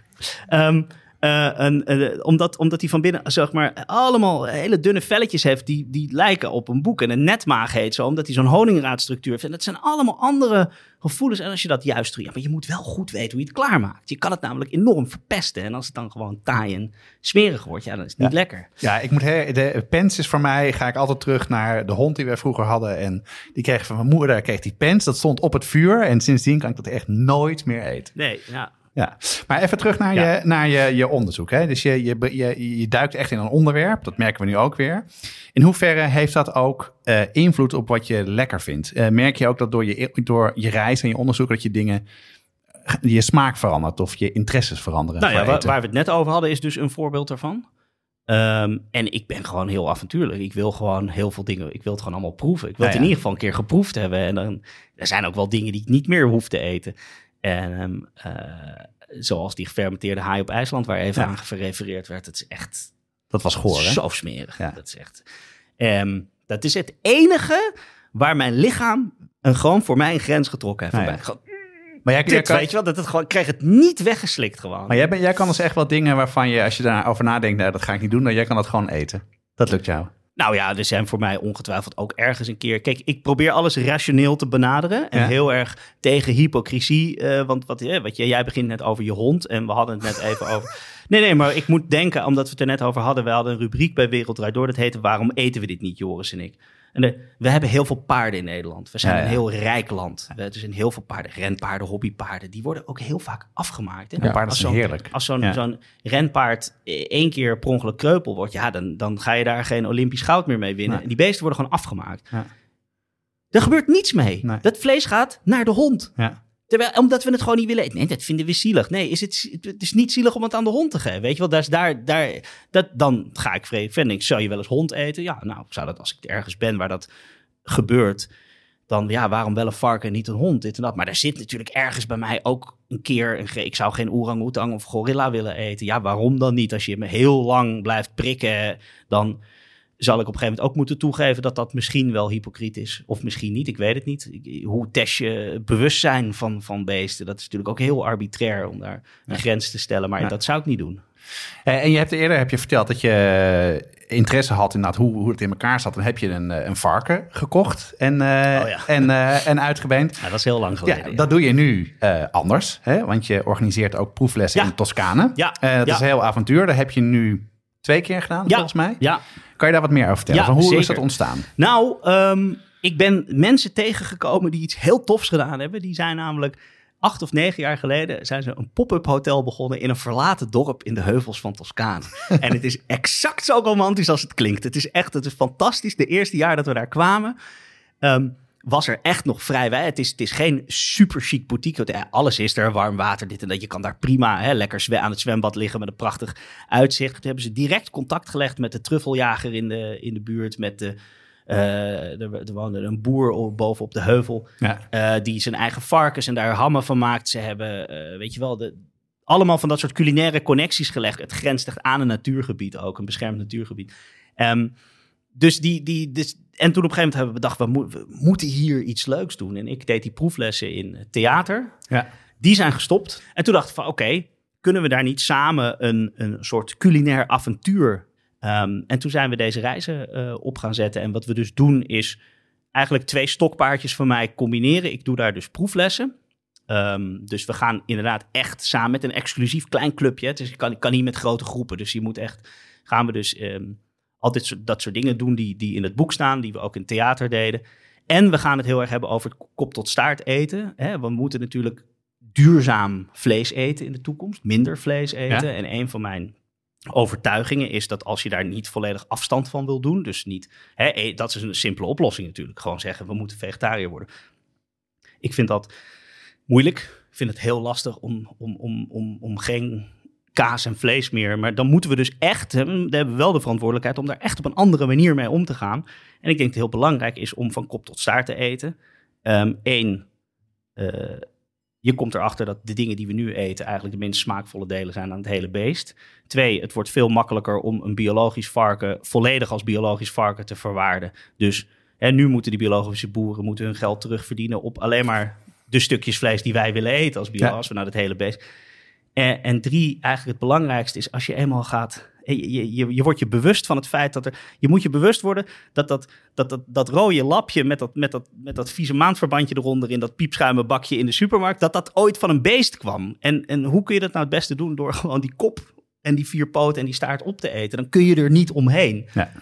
eh, eh, omdat, omdat die van binnen, zeg maar, allemaal hele dunne velletjes heeft die, die lijken op een boek. En een netmaag heet zo, omdat hij zo'n honingraadstructuur heeft. En dat zijn allemaal andere gevoelens. En als je dat juist doet, ja, maar je moet wel goed weten hoe je het klaarmaakt. Je kan het namelijk enorm verpesten. En als het dan gewoon taai en smerig wordt, ja, dan is het niet Ja. lekker. Ja, ik moet he- de pens is voor mij, ga ik altijd terug naar de hond die we vroeger hadden. En die kreeg van mijn moeder, kreeg die pens. Dat stond op het vuur. En sindsdien kan ik dat echt nooit meer eten. Nee, ja. Ja, maar even terug naar, Ja. je, naar je, je onderzoek. Hè? Dus je, je, je, je duikt echt in een onderwerp. Dat merken we nu ook weer. In hoeverre heeft dat ook eh, invloed op wat je lekker vindt? Eh, merk je ook dat door je, door je reis en je onderzoek dat je dingen, je smaak verandert of je interesses veranderen? Nou ja, waar, we het net over hadden, is dus een voorbeeld daarvan. Ehm, en ik ben gewoon heel avontuurlijk. Ik wil gewoon heel veel dingen. Ik wil het gewoon allemaal proeven. Ik wil Ja, het in ja. ieder geval een keer geproefd hebben. En dan er zijn ook wel dingen die ik niet meer hoef te eten. En ehm, eh, zoals die gefermenteerde haai op IJsland, waar even Ja. aan gerefereerd werd. Het is echt dat was goor, hè? zo smerig. Ja. Dat is echt. Ehm, dat is het enige waar mijn lichaam een gewoon voor mij een grens getrokken heeft. Nou ja. Gewoon, Maar jij, jij Dit, kan, weet je wel, dat het gewoon, ik kreeg het niet weggeslikt gewoon. maar jij, ben- jij kan dus echt wel dingen waarvan je, als je daarover nadenkt, nou, dat ga ik niet doen, dan jij kan dat gewoon eten. Dat lukt jou. Nou ja, er zijn voor mij ongetwijfeld ook ergens een keer. Kijk, ik probeer alles rationeel te benaderen. En Ja. heel erg tegen hypocrisie. eh, want wat, eh, wat jij begint net over je hond. En we hadden het net even over. Nee, nee, maar ik moet denken, omdat we het er net over hadden. We hadden een rubriek bij Wereld Door. Dat heette Waarom eten we dit niet, Joris en ik? En de- we hebben heel veel paarden in Nederland. We zijn Ja, een heel rijk land. We, er zijn heel veel paarden, renpaarden, hobbypaarden. Die worden ook heel vaak afgemaakt. Hè? Ja, paarden Als zijn zo'n- heerlijk. Als zo'n renpaard eh, één keer per ongeluk kreupel wordt, ja, dan, dan ga je daar geen Olympisch goud meer mee winnen. Nee. En die beesten worden gewoon afgemaakt. Ja. Er gebeurt niets mee. Nee. Dat vlees gaat naar de hond. Ja. Terwijl, omdat we het gewoon niet willen eten. Nee, dat vinden we zielig. Nee, is het, het is niet zielig om het aan de hond te geven. Weet je wel, daar, daar, daar, dat, dan ga ik vreemd. Ik, zou je wel eens hond eten? Ja, nou, zou dat als ik ergens ben waar dat gebeurt. Dan ja, waarom wel een varken en niet een hond? Dit en dat. Maar daar zit natuurlijk ergens bij mij ook een keer. Een, ik zou geen orang-oetang of gorilla willen eten. Ja, waarom dan niet? Als je me heel lang blijft prikken, dan zal ik op een gegeven moment ook moeten toegeven dat dat misschien wel hypocriet is. Of misschien niet, ik weet het niet. Hoe test je bewustzijn van, van beesten? Dat is natuurlijk ook heel arbitrair om daar een grens te stellen. Maar Ja. dat zou ik niet doen. Eh, En je hebt eerder heb je verteld dat je interesse had inderdaad hoe, hoe het in elkaar zat. Dan heb je een, eh, een varken gekocht en, eh, Oh ja. en, eh, en uitgebeend. Ja, dat is heel lang geleden. Ja, ja. dat doe je nu eh, anders, hè? want je organiseert ook proeflessen in Toscane. Ja, Eh, dat is een heel avontuur. Dat heb je nu twee keer gedaan, Ja. volgens mij. Ja, Kan je daar wat meer over vertellen? Ja, Van hoe is dat ontstaan? Nou, ehm, ik ben mensen tegengekomen die iets heel tofs gedaan hebben. Die zijn namelijk acht of negen jaar geleden zijn ze een pop-up hotel begonnen in een verlaten dorp in de heuvels van Toscane. en het is exact zo romantisch als het klinkt. Het is echt, het is fantastisch. De eerste jaar dat we daar kwamen, ehm, was er echt nog vrij wij. Het is, het is geen super chic boutique. Alles is er, warm water, dit en dat. Je kan daar prima hè, lekker aan het zwembad liggen met een prachtig uitzicht. Toen hebben ze direct contact gelegd met de truffeljager in de, in de buurt, met de... eh, er, er woonde een boer boven op de heuvel. Ja. eh, die zijn eigen varkens en daar hammen van maakt. Ze hebben, eh, weet je wel, de, allemaal van dat soort culinaire connecties gelegd. Het grenst echt aan een natuurgebied ook, een beschermd natuurgebied. Ehm, dus die, die, dus, en toen op een gegeven moment hebben we bedacht, we, mo- we moeten hier iets leuks doen. En ik deed die proeflessen in theater. Ja. Die zijn gestopt. En toen dacht ik van, oké, kunnen we daar niet samen een, een soort culinair avontuur... Ehm, en toen zijn we deze reizen eh, op gaan zetten. En wat we dus doen is eigenlijk twee stokpaardjes van mij combineren. Ik doe daar dus proeflessen. Ehm, dus we gaan inderdaad echt samen met een exclusief klein clubje. Dus ik kan, ik kan niet met grote groepen. Dus je moet echt, gaan we dus ehm, altijd zo, dat soort dingen doen die, die in het boek staan, die we ook in theater deden. En we gaan het heel erg hebben over het kop tot staart eten. Hè? We moeten natuurlijk duurzaam vlees eten in de toekomst, minder vlees eten. Ja. En een van mijn overtuigingen is dat als je daar niet volledig afstand van wil doen, dus niet, hè, eh, dat is een simpele oplossing natuurlijk, gewoon zeggen we moeten vegetariër worden. Ik vind dat moeilijk. Ik vind het heel lastig om, om, om, om, om geen kaas en vlees meer. Maar dan moeten we dus echt, hè, we hebben wel de verantwoordelijkheid om daar echt op een andere manier mee om te gaan. En ik denk dat het heel belangrijk is om van kop tot staart te eten. Eén, je komt erachter dat de dingen die we nu eten eigenlijk de minst smaakvolle delen zijn aan het hele beest. Twee, het wordt veel makkelijker om een biologisch varken volledig als biologisch varken te verwaarden. Dus hè, nu moeten die biologische boeren moeten hun geld terugverdienen op alleen maar de stukjes vlees die wij willen eten als, bio, Ja. als we naar het hele beest. En, en drie, eigenlijk het belangrijkste is als je eenmaal gaat. Je, je, je, je wordt je bewust van het feit dat er. Je moet je bewust worden dat dat, dat, dat, dat rode lapje met dat, met, dat, met dat vieze maandverbandje eronder in dat piepschuimen bakje in de supermarkt. dat dat ooit van een beest kwam. En, en hoe kun je dat nou het beste doen? Door gewoon die kop en die vier poten en die staart op te eten. Dan kun je er niet omheen. Ja.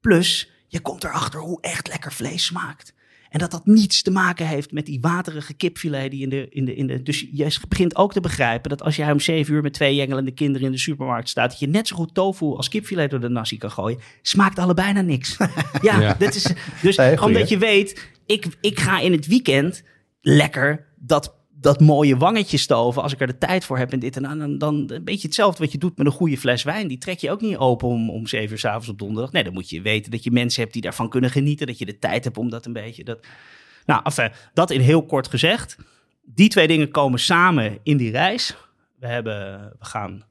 Plus, je komt erachter hoe echt lekker vlees smaakt. En dat dat niets te maken heeft met die waterige kipfilet die in de, in de, in de... Dus je begint ook te begrijpen dat als jij om zeven uur met twee jengelende kinderen in de supermarkt staat, dat je net zo goed tofu als kipfilet door de nasi kan gooien. Smaakt allebei naar niks. ja, Ja. Dat is, dus Nee, omdat je weet, ik, ik ga in het weekend lekker dat, dat mooie wangetje stoven als ik er de tijd voor heb en dit en. Dan, dan een beetje hetzelfde wat je doet met een goede fles wijn. Die trek je ook niet open om, om zeven uur s'avonds op donderdag. Nee, dan moet je weten dat je mensen hebt die daarvan kunnen genieten. Dat je de tijd hebt om dat een beetje... Dat... Nou, enfin, dat in heel kort gezegd. Die twee dingen komen samen in die reis. We, hebben, we gaan...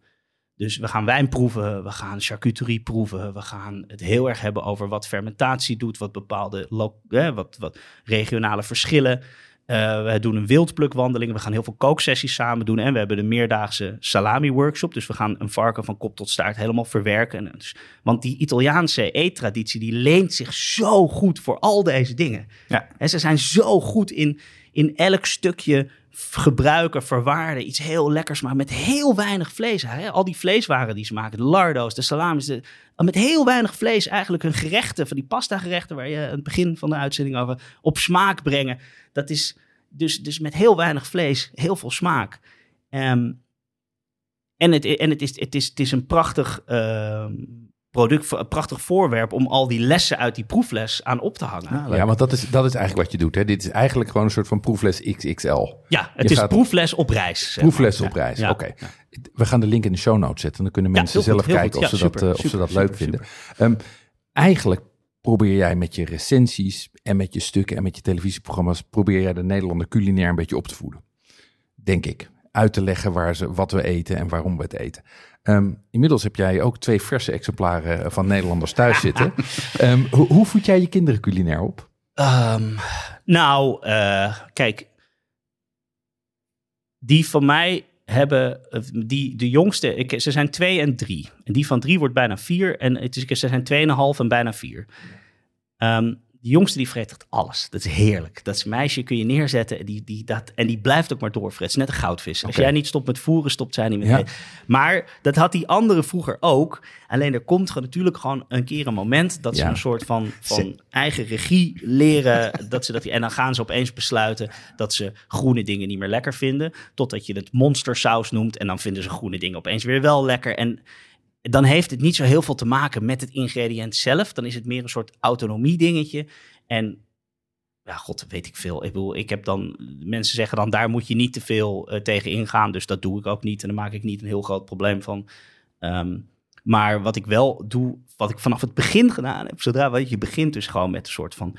Dus we gaan wijn proeven, we gaan charcuterie proeven, we gaan het heel erg hebben over wat fermentatie doet, wat bepaalde hè, wat, wat regionale verschillen. Eh, we doen een wildplukwandeling. We gaan heel veel kooksessies samen doen. En we hebben de meerdaagse salami-workshop. Dus we gaan een varken van kop tot staart helemaal verwerken. Dus, want die Italiaanse eettraditie, die leent zich zo goed voor al deze dingen. Ja. En ze zijn zo goed in, in elk stukje gebruiken, verwaarden, iets heel lekkers maar met heel weinig vlees. Hè? Al die vleeswaren die ze maken, de lardo's, de salamis, met heel weinig vlees eigenlijk hun gerechten, van die pasta gerechten waar je aan het begin van de uitzending over, op smaak brengen. Dat is dus, dus met heel weinig vlees, heel veel smaak. Ehm, en het, en het, is, het, is, het is een prachtig ehm, product, een prachtig voorwerp om al die lessen uit die proefles aan op te hangen. Ja, want dat is, dat is eigenlijk wat je doet. Hè? Dit is eigenlijk gewoon een soort van proefles XXL. Ja, het Je is gaat- proefles op reis. zeg Proefles maar. op reis. Ja. Oké. We gaan de link in de show notes zetten. Dan kunnen mensen zelf kijken of, Ja, ze, dat, super, eh, of ze super, dat leuk super, vinden. Ehm, eigenlijk probeer jij met je recensies en met je stukken en met je televisieprogramma's... probeer jij de Nederlander culinair een beetje op te voeden. Denk ik. Uit te leggen waar ze, wat we eten en waarom we het eten. Ehm, inmiddels heb jij ook twee verse exemplaren van Nederlanders thuis zitten. Ehm, hoe, hoe voed jij je kinderen culinair op? Ehm, nou, eh, kijk. Die van mij hebben, eh, die, de jongste, ik, ze zijn twee en drie. En die van drie wordt bijna vier. En het is, ze zijn tweeënhalf en bijna vier. De jongste die vreet echt alles. Dat is heerlijk. Dat is een meisje, kun je neerzetten. En die, die, dat, en die blijft ook maar is net een goudvis. Als jij niet stopt met voeren, stopt zij niet Ja. eten. Maar dat had die andere vroeger ook. Alleen er komt gewoon natuurlijk gewoon een keer een moment... dat ze een soort van, van eigen regie leren. dat ze dat, en dan gaan ze opeens besluiten... dat ze groene dingen niet meer lekker vinden. Totdat je het monstersaus noemt... en dan vinden ze groene dingen opeens weer wel lekker. En dan heeft het niet zo heel veel te maken met het ingrediënt zelf. Dan is het meer een soort autonomie dingetje. En ja, god, weet ik veel. Ik bedoel, ik heb dan, mensen zeggen dan, daar moet je niet te veel eh, tegen ingaan. Dus dat doe ik ook niet. En daar maak ik niet een heel groot probleem van. Ehm, maar wat ik wel doe, wat ik vanaf het begin gedaan heb, zodra weet je begint dus gewoon met een soort van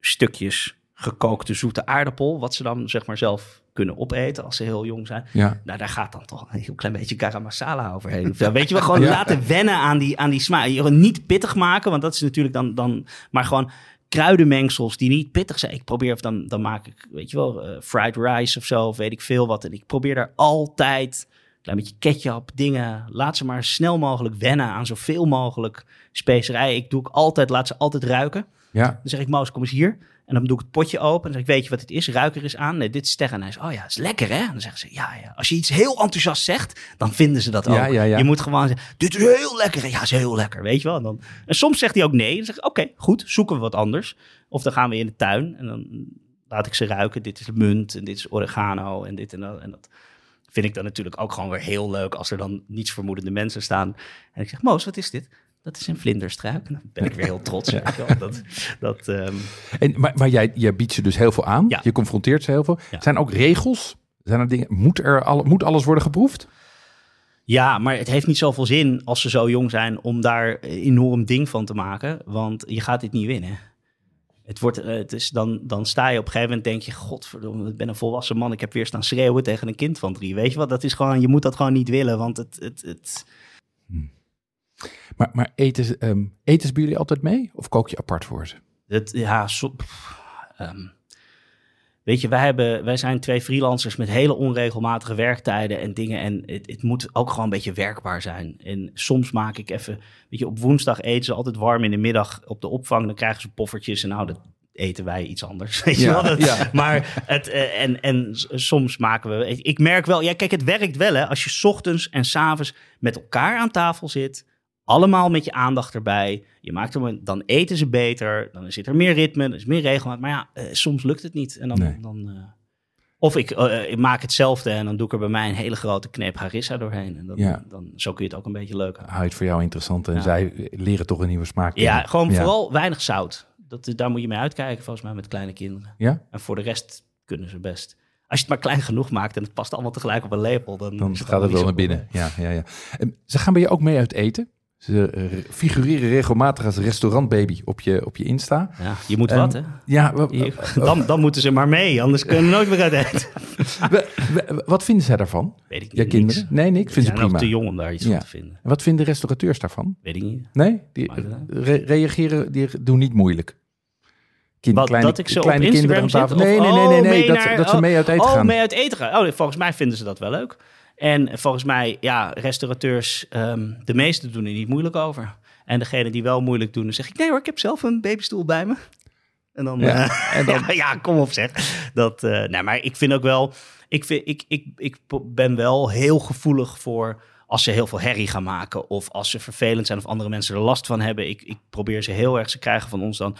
stukjes gekookte zoete aardappel, wat ze dan zeg maar zelf kunnen opeten als ze heel jong zijn. Ja. Nou, daar gaat dan toch een heel klein beetje garam masala overheen. Of weet je wel, gewoon Ja. laten wennen aan die, aan die smaak. Je niet pittig maken, want dat is natuurlijk dan, dan maar gewoon kruidenmengsels die niet pittig zijn. Ik probeer, of dan, dan maak ik, weet je wel, eh, fried rice of zo, of weet ik veel wat. En ik probeer daar altijd een klein beetje ketchup, dingen. Laat ze maar snel mogelijk wennen aan zoveel mogelijk specerijen. Ik doe ook altijd, laat ze altijd ruiken. Ja. Dan zeg ik, Moos, kom eens hier. En dan doe ik het potje open. En dan zeg ik, weet je wat het is? Ruiker is aan. Nee, dit is sterren. En hij zegt, oh ja, is lekker hè? En dan zeggen ze, ja, ja. Als je iets heel enthousiast zegt, dan vinden ze dat ook. Ja, ja, ja. Je moet gewoon zeggen, dit is heel lekker. Ja, is heel lekker, weet je wel. En, dan, en soms zegt hij ook nee. Dan zeg ik, oké, goed, zoeken we wat anders. Of dan gaan we in de tuin. En dan laat ik ze ruiken. Dit is munt en dit is oregano en dit en dat. En dat vind ik dan natuurlijk ook gewoon weer heel leuk als er dan niets vermoedende mensen staan. En ik zeg, Moos, wat is dit? Dat is een vlinderstruik. Dan ben ik weer heel trots. wel. Dat, dat, ehm, En, maar maar jij, jij biedt ze dus heel veel aan. Ja. Je confronteert ze heel veel. Ja. Zijn er ook regels? Zijn er dingen? Moet, er alle, moet alles worden geproefd? Ja, maar het heeft niet zoveel zin als ze zo jong zijn om daar een enorm ding van te maken. Want je gaat dit niet winnen. Het wordt, eh, het is dan, dan sta je op een gegeven moment denk je, godverdomme, ik ben een volwassen man. Ik heb weer staan schreeuwen tegen een kind van drie. Weet je wat, dat is gewoon, je moet dat gewoon niet willen. Want het, het, het, Maar, maar eten, ehm, eten bij jullie altijd mee? Of kook je apart voor ze? het ja, so- pff, ehm, weet je, wij, hebben, wij zijn twee freelancers met hele onregelmatige werktijden en dingen. En het, het moet ook gewoon een beetje werkbaar zijn. En soms maak ik even, weet je, op woensdag eten ze altijd warm in de middag op de opvang. Dan krijgen ze poffertjes en nou, dat eten wij iets anders. Weet je Ja, wel? Ja. Maar het, eh, en, en soms maken we, ik, merk wel, ja, kijk, het werkt wel hè. Als je 's ochtends en 's avonds met elkaar aan tafel zit, allemaal met je aandacht erbij. Je maakt hem, dan eten ze beter, dan zit er meer ritme, er is meer regelmaat. Maar ja, eh, soms lukt het niet. En dan, Nee. dan, eh, of ik, eh, ik maak hetzelfde en dan doe ik er bij mij een hele grote kneep harissa doorheen. En dan, Ja. dan, zo kun je het ook een beetje leuk houden. Hou je het voor jou interessant en Ja. zij leren toch een nieuwe smaak Ja, kennen. gewoon Ja. vooral weinig zout. Dat, daar moet je mee uitkijken, volgens mij, met kleine kinderen. Ja? En voor de rest kunnen ze best. Als je het maar klein genoeg maakt en het past allemaal tegelijk op een lepel, dan, Dan gaat het wel naar binnen. Ja, ja, ja. En ze gaan bij je ook mee uit eten. Ze eh, figureren regelmatig als restaurantbaby op je, op je Insta. Ja, je moet wat, hè? Ja, dan, dan moeten ze maar mee, anders kunnen we nooit meer uit eten. wa- wa- wat vinden zij daarvan? Weet ik niet. Je kinderen? niks. Nee, niks. Vinden ze prima. te jong om daar iets Ja. van te vinden. En wat vinden restaurateurs daarvan? Weet ik niet. Nee? Die re- reageren, die doen niet moeilijk. Kind, Wat, kleine, dat ik ze kleine op kinderen aan tafel. Nee, nee, nee, nee, oh, nee. mee Dat, naar- dat ze oh, mee uit eten oh, gaan. mee uit eten gaan. Oh, volgens mij vinden ze dat wel leuk. En volgens mij, ja, restaurateurs, ehm, de meesten doen er niet moeilijk over. En degene die wel moeilijk doen, dan zeg ik, nee hoor, ik heb zelf een babystoel bij me. En dan, Ja, ja, en dan- ja, ja, kom op zeg. Dat, eh nee, maar ik vind ook wel, ik, vind, ik, ik, ik ben wel heel gevoelig voor als ze heel veel herrie gaan maken. Of als ze vervelend zijn of andere mensen er last van hebben. Ik, ik probeer ze heel erg, ze krijgen van ons dan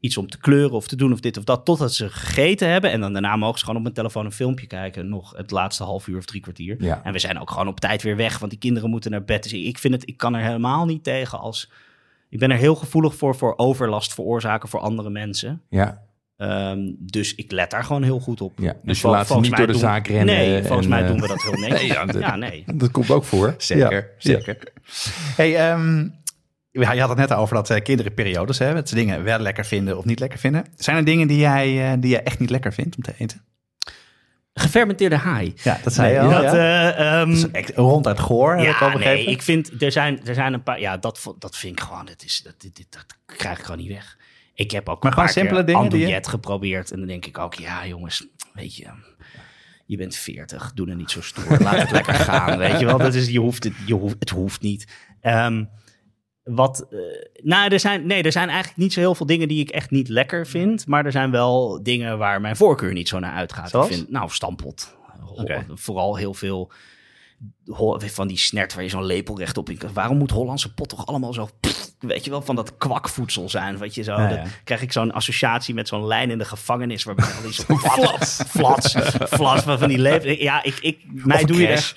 iets om te kleuren of te doen of dit of dat. Totdat ze gegeten hebben. En dan daarna mogen ze gewoon op mijn telefoon een filmpje kijken. Nog het laatste half uur of drie kwartier. Ja. En we zijn ook gewoon op tijd weer weg. Want die kinderen moeten naar bed. Dus ik vind het, ik kan er helemaal niet tegen als... Ik ben er heel gevoelig voor, voor overlast veroorzaken voor andere mensen. Ja, Ehm, dus ik let daar gewoon heel goed op. ja. Dus je vol- laat niet door de doen- zaak rennen. Nee, volgens en, mij eh, doen we dat heel netjes. Nee, ja, dat- ja, nee. Dat komt ook voor. Zeker, Ja. zeker. Hey, ja, je had het net over dat eh, kinderen periodes hebben. Dat ze dingen wel lekker vinden of niet lekker vinden. Zijn er dingen die jij, eh, die jij echt niet lekker vindt om te eten? Gefermenteerde haai. Ja, dat zei je Nee, al. dat, ja. eh, ehm, Dat ronduit goor, heb ik ja, nee, ik vind, er zijn, er zijn een paar, ja, dat, dat vind ik gewoon, dat, is, dat, dit, dit- dat krijg ik gewoon niet weg. Ik heb ook Maar een gewoon paar simpele keer dingen die je- geprobeerd en dan denk ik ook, ja jongens, weet je, je bent 40, doe er niet zo stoer, laat het lekker gaan, weet je wel. Dat is, je hoeft het, je hoeft, het hoeft niet. Ehm, wat, eh, nou, er zijn, nee, er zijn eigenlijk niet zo heel veel dingen die ik echt niet lekker vind, maar er zijn wel dingen waar mijn voorkeur niet zo naar uitgaat. Zoals? Ik vind, nou, stampot. Vooral heel veel van die snert waar je zo'n lepel rechtop in kan. Waarom moet Hollandse pot toch allemaal zo, pff, weet je wel, van dat kwakvoedsel zijn? Weet je zo, Ja, ja. dan krijg ik zo'n associatie met zo'n lijn in de gevangenis waarbij al die zo flats, flats, flats van die lepel. Ja, ik, ik, mij doe je.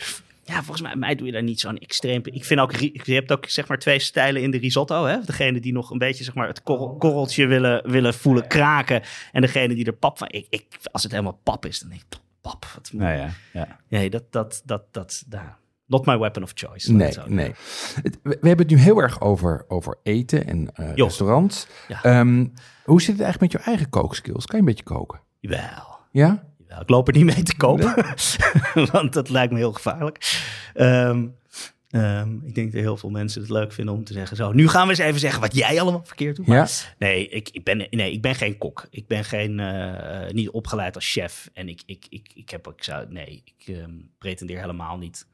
Ja, volgens mij, mij doe je daar niet zo'n extreem. Ik vind ook, je hebt ook zeg maar twee stijlen in de risotto. Hè? Degene die nog een beetje zeg maar het korrel- korreltje willen, willen voelen kraken. En degene die er pap van. Ik, ik, als het helemaal pap is, dan denk ik, pap. Wat moet- Ja, ja. Nee, dat, dat, dat, dat, daar. Not my weapon of choice. Nee, nee. We, we hebben het nu heel erg over, over eten en Jo. restaurants. Ja. Ehm, hoe zit het eigenlijk met jouw eigen kookskills? Kan je een beetje koken? Jawel. Ja? Jawel, Ik loop er niet mee te kopen, want dat lijkt me heel gevaarlijk. Ehm, ehm, ik denk dat heel veel mensen het leuk vinden om te zeggen: Zo, nu gaan we eens even zeggen wat jij allemaal verkeerd doet. Ja. nee, ik, ik ben, nee, ik ben geen kok. Ik ben geen, eh, niet opgeleid als chef. En ik, ik, ik, ik heb, ik zou, nee, ik ehm, pretendeer helemaal niet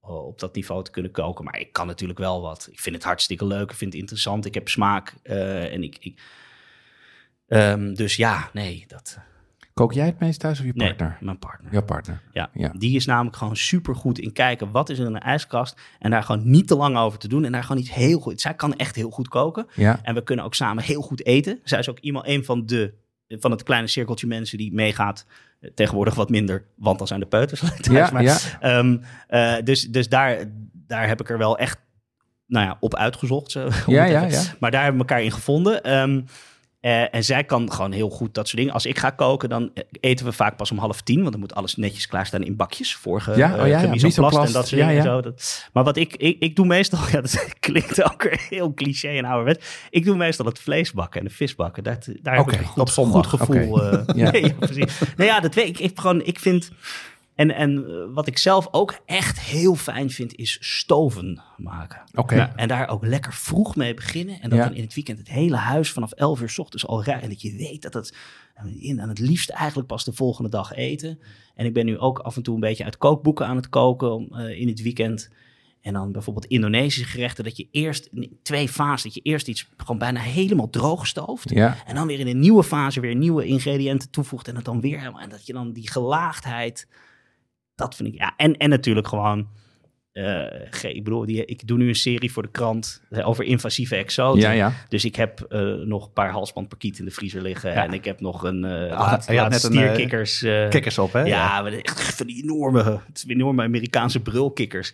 eh, op dat niveau te kunnen koken. Maar ik kan natuurlijk wel wat. Ik vind het hartstikke leuk. Ik vind het interessant. Ik heb smaak. eh, en ik, ik dus ja, nee, dat. Kook jij het meest thuis of je Nee, partner? mijn partner. Jouw partner. Ja, Ja. die is namelijk gewoon super goed in kijken wat is er in een ijskast. En daar gewoon niet te lang over te doen. En daar gewoon iets heel goed. Zij kan echt heel goed koken. Ja. En we kunnen ook samen heel goed eten. Zij is ook iemand, een van de van het kleine cirkeltje mensen die meegaat. Eh, Tegenwoordig wat minder, want dan zijn de peuters thuis. Ja, maar, ja. ehm, eh, dus dus daar, daar heb ik er wel echt nou ja, op uitgezocht. Zo, Ja, ja. Maar daar hebben we elkaar in gevonden. Ehm, eh, en zij kan gewoon heel goed dat soort dingen. Als ik ga koken, dan eh, eten we vaak pas om half tien. Want dan moet alles netjes klaarstaan in bakjes. Vorige Ja, oh ja, ja, misoplast. en dat soort Ja, dingen. ja. en Zo, dat, maar wat ik, ik, ik doe meestal, ja, dat klinkt ook weer heel cliché en ouderwet. Ik doe meestal het vlees bakken en de vis bakken. Daar, daar heb ik een goed, op zondag. goed gevoel. eh, Ja. nee, ja, precies. Nou ja, dat weet ik. Ik, gewoon, ik vind... En, en eh, wat ik zelf ook echt heel fijn vind, is stoven maken. Oké. Ja. En daar ook lekker vroeg mee beginnen. En dat Ja. dan in het weekend het hele huis vanaf 11 uur s ochtends al rijdt. En dat je weet dat het... En en het liefst eigenlijk pas de volgende dag eten. En ik ben nu ook af en toe een beetje uit kookboeken aan het koken om, eh, in het weekend. En dan bijvoorbeeld Indonesische gerechten. Dat je eerst in twee fases, dat je eerst iets gewoon bijna helemaal droog stooft. Ja. En dan weer in een nieuwe fase weer nieuwe ingrediënten toevoegt. En het dan weer helemaal. En dat je dan die gelaagdheid. Dat vind ik. Ja, en, en natuurlijk gewoon. ge- ik bedoel, die, ik doe nu een serie voor de krant eh, over invasieve exoten. Ja, ja. Dus ik heb eh, nog een paar halsbandparkiet in de vriezer liggen. Ja. En ik heb nog een uh, Ah, laat, laat net stierkikkers. Kikkers op, hè? ja, echt van die enorme, het is enorme Amerikaanse brulkikkers.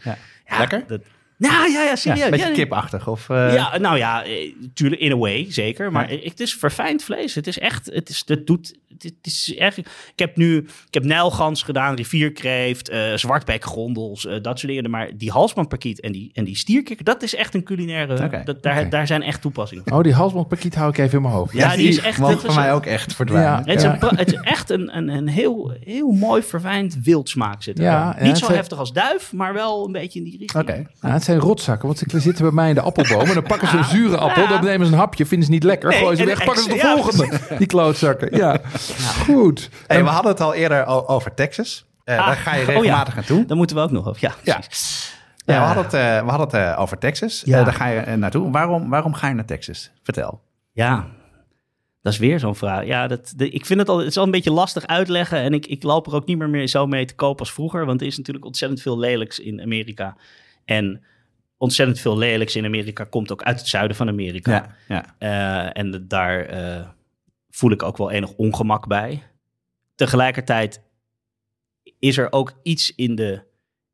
Lekker? Dat, nou ja, ja, Ja, serieus. een beetje ja, kipachtig. Of, eh, ja, nou ja, eh, tuurlijk in a way, zeker. Maar het is verfijnd vlees. Het is echt, het is, het doet, het, het is echt. Ik heb nu, ik heb nijlgans gedaan, rivierkreeft, eh zwartbekgrondels, eh, dat soort dingen. Maar die halsbandparkiet en die, en die stierkikker, dat is echt een culinaire, Oké, dat, daar, daar zijn echt toepassingen. voor. Oh, die halsbandpakiet hou ik even in mijn hoofd. Ja, die is echt- voor mij ook echt verdwijnen. Ja. Het is, een, pra- het is echt een, een, een heel, heel mooi verfijnd wildsmaak zit er. Ja, Niet zo heftig als duif, maar wel een beetje in die richting. Oké. Het zijn rotzakken, want ze zitten bij mij in de appelboom. En dan pakken ze een zure appel, dan nemen ze een hapje, vinden ze niet lekker. Gooien ze en weg, de pakken ze de volgende. Die klootzakken, ja. Goed. Hey, we hadden het al eerder over Texas. Eh, Ah, daar ga je oh ja. regelmatig naartoe. Daar moeten we ook nog over. Ja, Ja. precies. Ja, we Eh, hadden het, eh, we hadden het eh, over Texas. Ja. Eh, daar ga je eh, naartoe. Waarom, waarom ga je naar Texas? Vertel. Ja, dat is weer zo'n vraag. Ja, dat, de, ik vind het al, het is al een beetje lastig uitleggen. En ik, ik loop er ook niet meer, meer zo mee te koop als vroeger. Want er is natuurlijk ontzettend veel lelijks in Amerika. En ontzettend veel lelijks in Amerika komt ook uit het zuiden van Amerika. Ja, ja. Eh, en de- daar eh, voel ik ook wel enig ongemak bij. Tegelijkertijd is er ook iets in de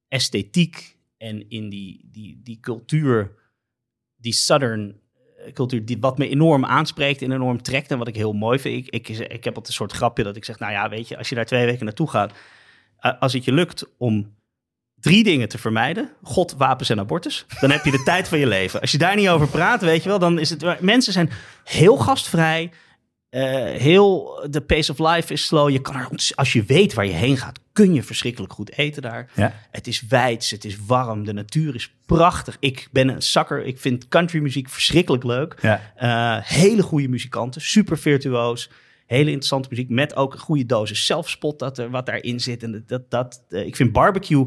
esthetiek en in die, die, die cultuur, die southern eh, cultuur, die, wat me enorm aanspreekt en enorm trekt en wat ik heel mooi vind. Ik, ik, ik heb altijd een soort grapje dat ik zeg, nou ja, weet je, als je daar twee weken naartoe gaat, als het je lukt om drie dingen te vermijden. God, wapens en abortus. Dan heb je de tijd van je leven. Als je daar niet over praat, weet je wel, dan is het... Mensen zijn heel gastvrij. eh, heel, de pace of life is slow. Je kan er, als je weet waar je heen gaat, kun je verschrikkelijk goed eten daar. Ja. Het is wijds, het is warm, de natuur is prachtig. Ik ben een zakker, ik vind countrymuziek verschrikkelijk leuk. Ja. Eh, hele goede muzikanten, super virtuoos. Hele interessante muziek met ook een goede dosis zelfspot dat er, wat daarin zit. En dat, dat, dat, eh, ik vind barbecue,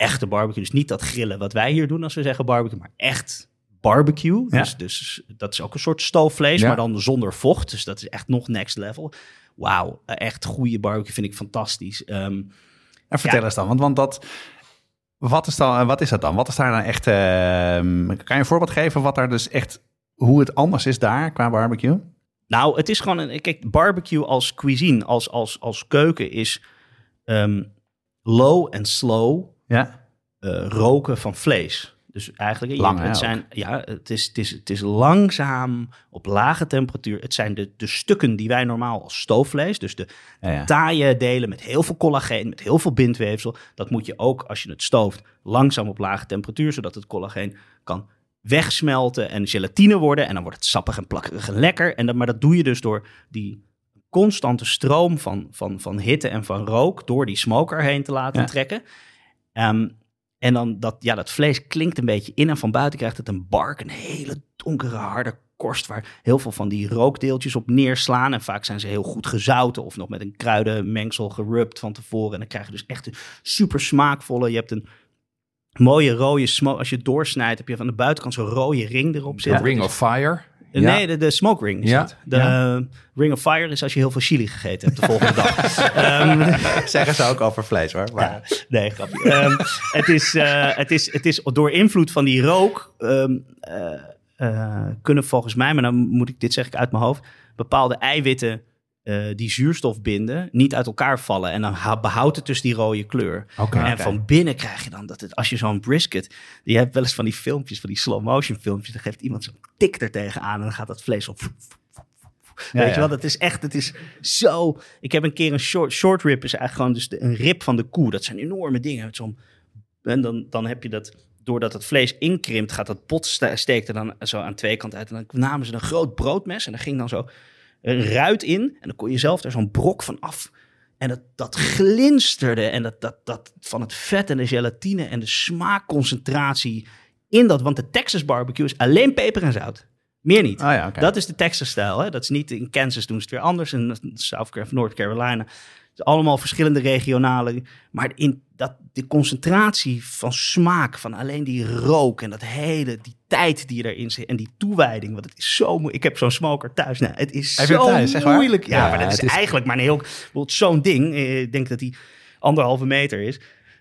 echte barbecue, dus niet dat grillen wat wij hier doen als we zeggen barbecue, maar echt barbecue. Ja. Dus, dus dat is ook een soort stoofvlees, Ja. maar dan zonder vocht. Dus dat is echt nog next level. Wauw, echt goede barbecue vind ik fantastisch. Ehm, En vertel Ja. eens dan, want, want dat... Wat is, dan, wat is dat dan? Wat is daar dan echt... ehm, kan je een voorbeeld geven wat daar dus echt... Hoe het anders is daar qua barbecue? Nou, het is gewoon een. Kijk, barbecue als cuisine, als, als, als keuken is ehm, low en slow Ja. eh, roken van vlees. Dus eigenlijk, hè, het, zijn, ja, het, is, het, is, het is langzaam op lage temperatuur. Het zijn de, de stukken die wij normaal als stoofvlees, dus de Ja, ja. taaie delen met heel veel collageen, met heel veel bindweefsel. Dat moet je ook, als je het stooft, langzaam op lage temperatuur, zodat het collageen kan wegsmelten en gelatine worden. En dan wordt het sappig en plakkerig en lekker. En dat, maar dat doe je dus door die constante stroom van, van, van hitte en van rook door die smoker heen te laten Ja. trekken. Ehm, en dan dat, ja, dat vlees klinkt een beetje in en van buiten krijgt het een bark, een hele donkere, harde korst waar heel veel van die rookdeeltjes op neerslaan. En vaak zijn ze heel goed gezouten of nog met een kruidenmengsel gerubt van tevoren. En dan krijg je dus echt een super smaakvolle. Je hebt een mooie rode smoke. Als je het doorsnijdt, heb je van de buitenkant zo'n rode ring erop zitten. Ring of Fire. Ja. Nee, de, de smoke ring is Ja. De ja. ring of fire is als je heel veel chili gegeten hebt de volgende dag. Ehm, Zeggen ze ook over vlees hoor. Maar, nee, grapje. Ehm, het, is, eh, het, is, het is door invloed van die rook ehm, eh, eh, kunnen volgens mij, maar dan moet ik dit zeg ik uit mijn hoofd, bepaalde eiwitten eh, die zuurstof binden niet uit elkaar vallen en dan behoudt het dus die rode kleur. Oké. En van binnen krijg je dan dat het, als je zo'n brisket, je hebt wel eens van die filmpjes, van die slow motion filmpjes, dan geeft iemand zo'n tik er tegenaan en dan gaat dat vlees op. Weet ja. je wel, dat is echt, het is zo. Ik heb een keer een short, short rib, is eigenlijk gewoon dus de, een rib van de koe. Dat zijn enorme dingen. Zo'n, en dan, dan heb je dat, doordat het vlees inkrimpt, gaat dat pot ste- steekt er dan zo aan twee kanten uit. En dan namen ze een groot broodmes en daar ging dan zo een ruit in. En dan kon je zelf daar zo'n brok van af. En dat, dat glinsterde en dat, dat, dat van het vet en de gelatine en de smaakconcentratie in dat. Want de Texas barbecue is alleen peper en zout. Meer niet. Oh ja. Dat is de Texas-stijl. hè. Dat is niet in Kansas doen ze het weer anders. In South Carolina, North Carolina. Het is allemaal verschillende regionale. Maar in dat, de concentratie van smaak, van alleen die rook en dat hele, die tijd die erin zit en die toewijding. Want het is zo moeilijk. Ik heb zo'n smoker thuis. Nou, het is zo thuis, moeilijk. Ja, Ja, maar dat is, het is- eigenlijk maar een heel, bijvoorbeeld zo'n ding. eh, Ik denk dat die anderhalve meter is.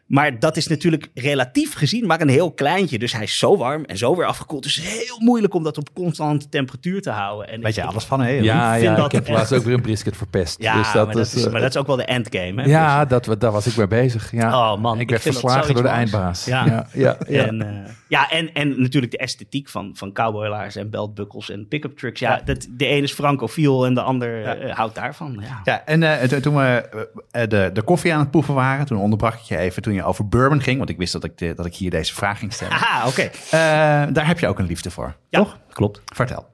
Maar dat is natuurlijk relatief gezien maar een heel kleintje. Dus hij is zo warm en zo weer afgekoeld. Dus heel moeilijk om dat op constante temperatuur te houden. En Weet je alles van, hè? Ja, vind ja dat ik heb echt- laatst ook weer een brisket verpest. Ja, dus dat maar, dat is, is, eh, maar dat is ook wel de endgame. Hè? ja, dat, wa- daar was ik mee bezig. Ja. Oh, man, ik ik werd dat verslagen door de eindbaas. Ja. ja, ja, ja. En, eh, ja, en, en natuurlijk de esthetiek van, van cowboylaars en beltbuckles en pick-up trucks. Ja, Ja. Dat, de ene is francofiel en de ander Ja. eh, houdt daarvan. Ja. Ja, en eh, toen- we eh, de, de koffie aan het proeven waren, toen onderbrak ik je even toen je over bourbon ging, want ik wist dat ik, de- dat ik hier deze vraag ging stellen. Aha, oké. Daar heb je ook een liefde voor, toch? klopt. Vertel.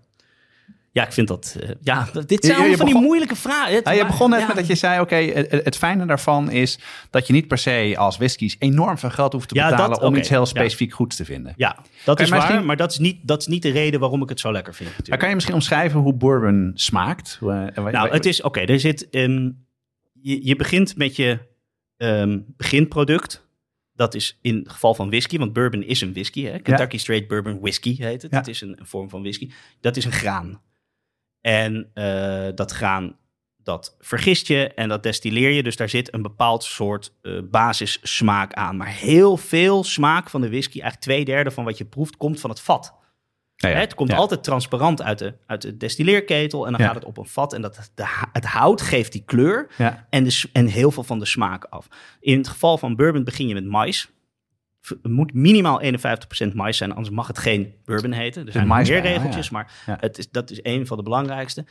Ja, ik vind dat... eh, ja, dit zijn allemaal van die moeilijke vragen. Het- Ja, je begon net ja. met dat je zei, oké, het, het fijne daarvan is dat je niet per se als whiskies enorm veel geld hoeft te Ja, dat- betalen om iets heel specifiek goeds te vinden. Ja, dat Kan is waar, maar dat is, niet, dat is niet de reden waarom ik het zo lekker vind. Maar kan je misschien omschrijven hoe bourbon smaakt? Hoe, eh, Nou, het is oké. er zit ehm, je, je begint met je ehm, beginproduct. Dat is in het geval van whisky, want bourbon is een whisky. Hè? Kentucky Straight Bourbon Whisky heet het. Het is een, een vorm van whisky. Dat is een graan. En eh, dat graan, dat vergist je en dat destilleer je. Dus daar zit een bepaald soort eh basissmaak aan. Maar heel veel smaak van de whisky, eigenlijk twee derde van wat je proeft, komt van het vat. Ja, ja. Hè, Het komt Ja. altijd transparant uit de, uit de destilleerketel en dan gaat het op een vat. En dat, de, het hout geeft die kleur en, de, en heel veel van de smaak af. In het geval van bourbon begin je met mais. Het moet minimaal 51% mais zijn, anders mag het geen bourbon heten. Er zijn meer bij, regeltjes, ja. maar het is, dat is een van de belangrijkste.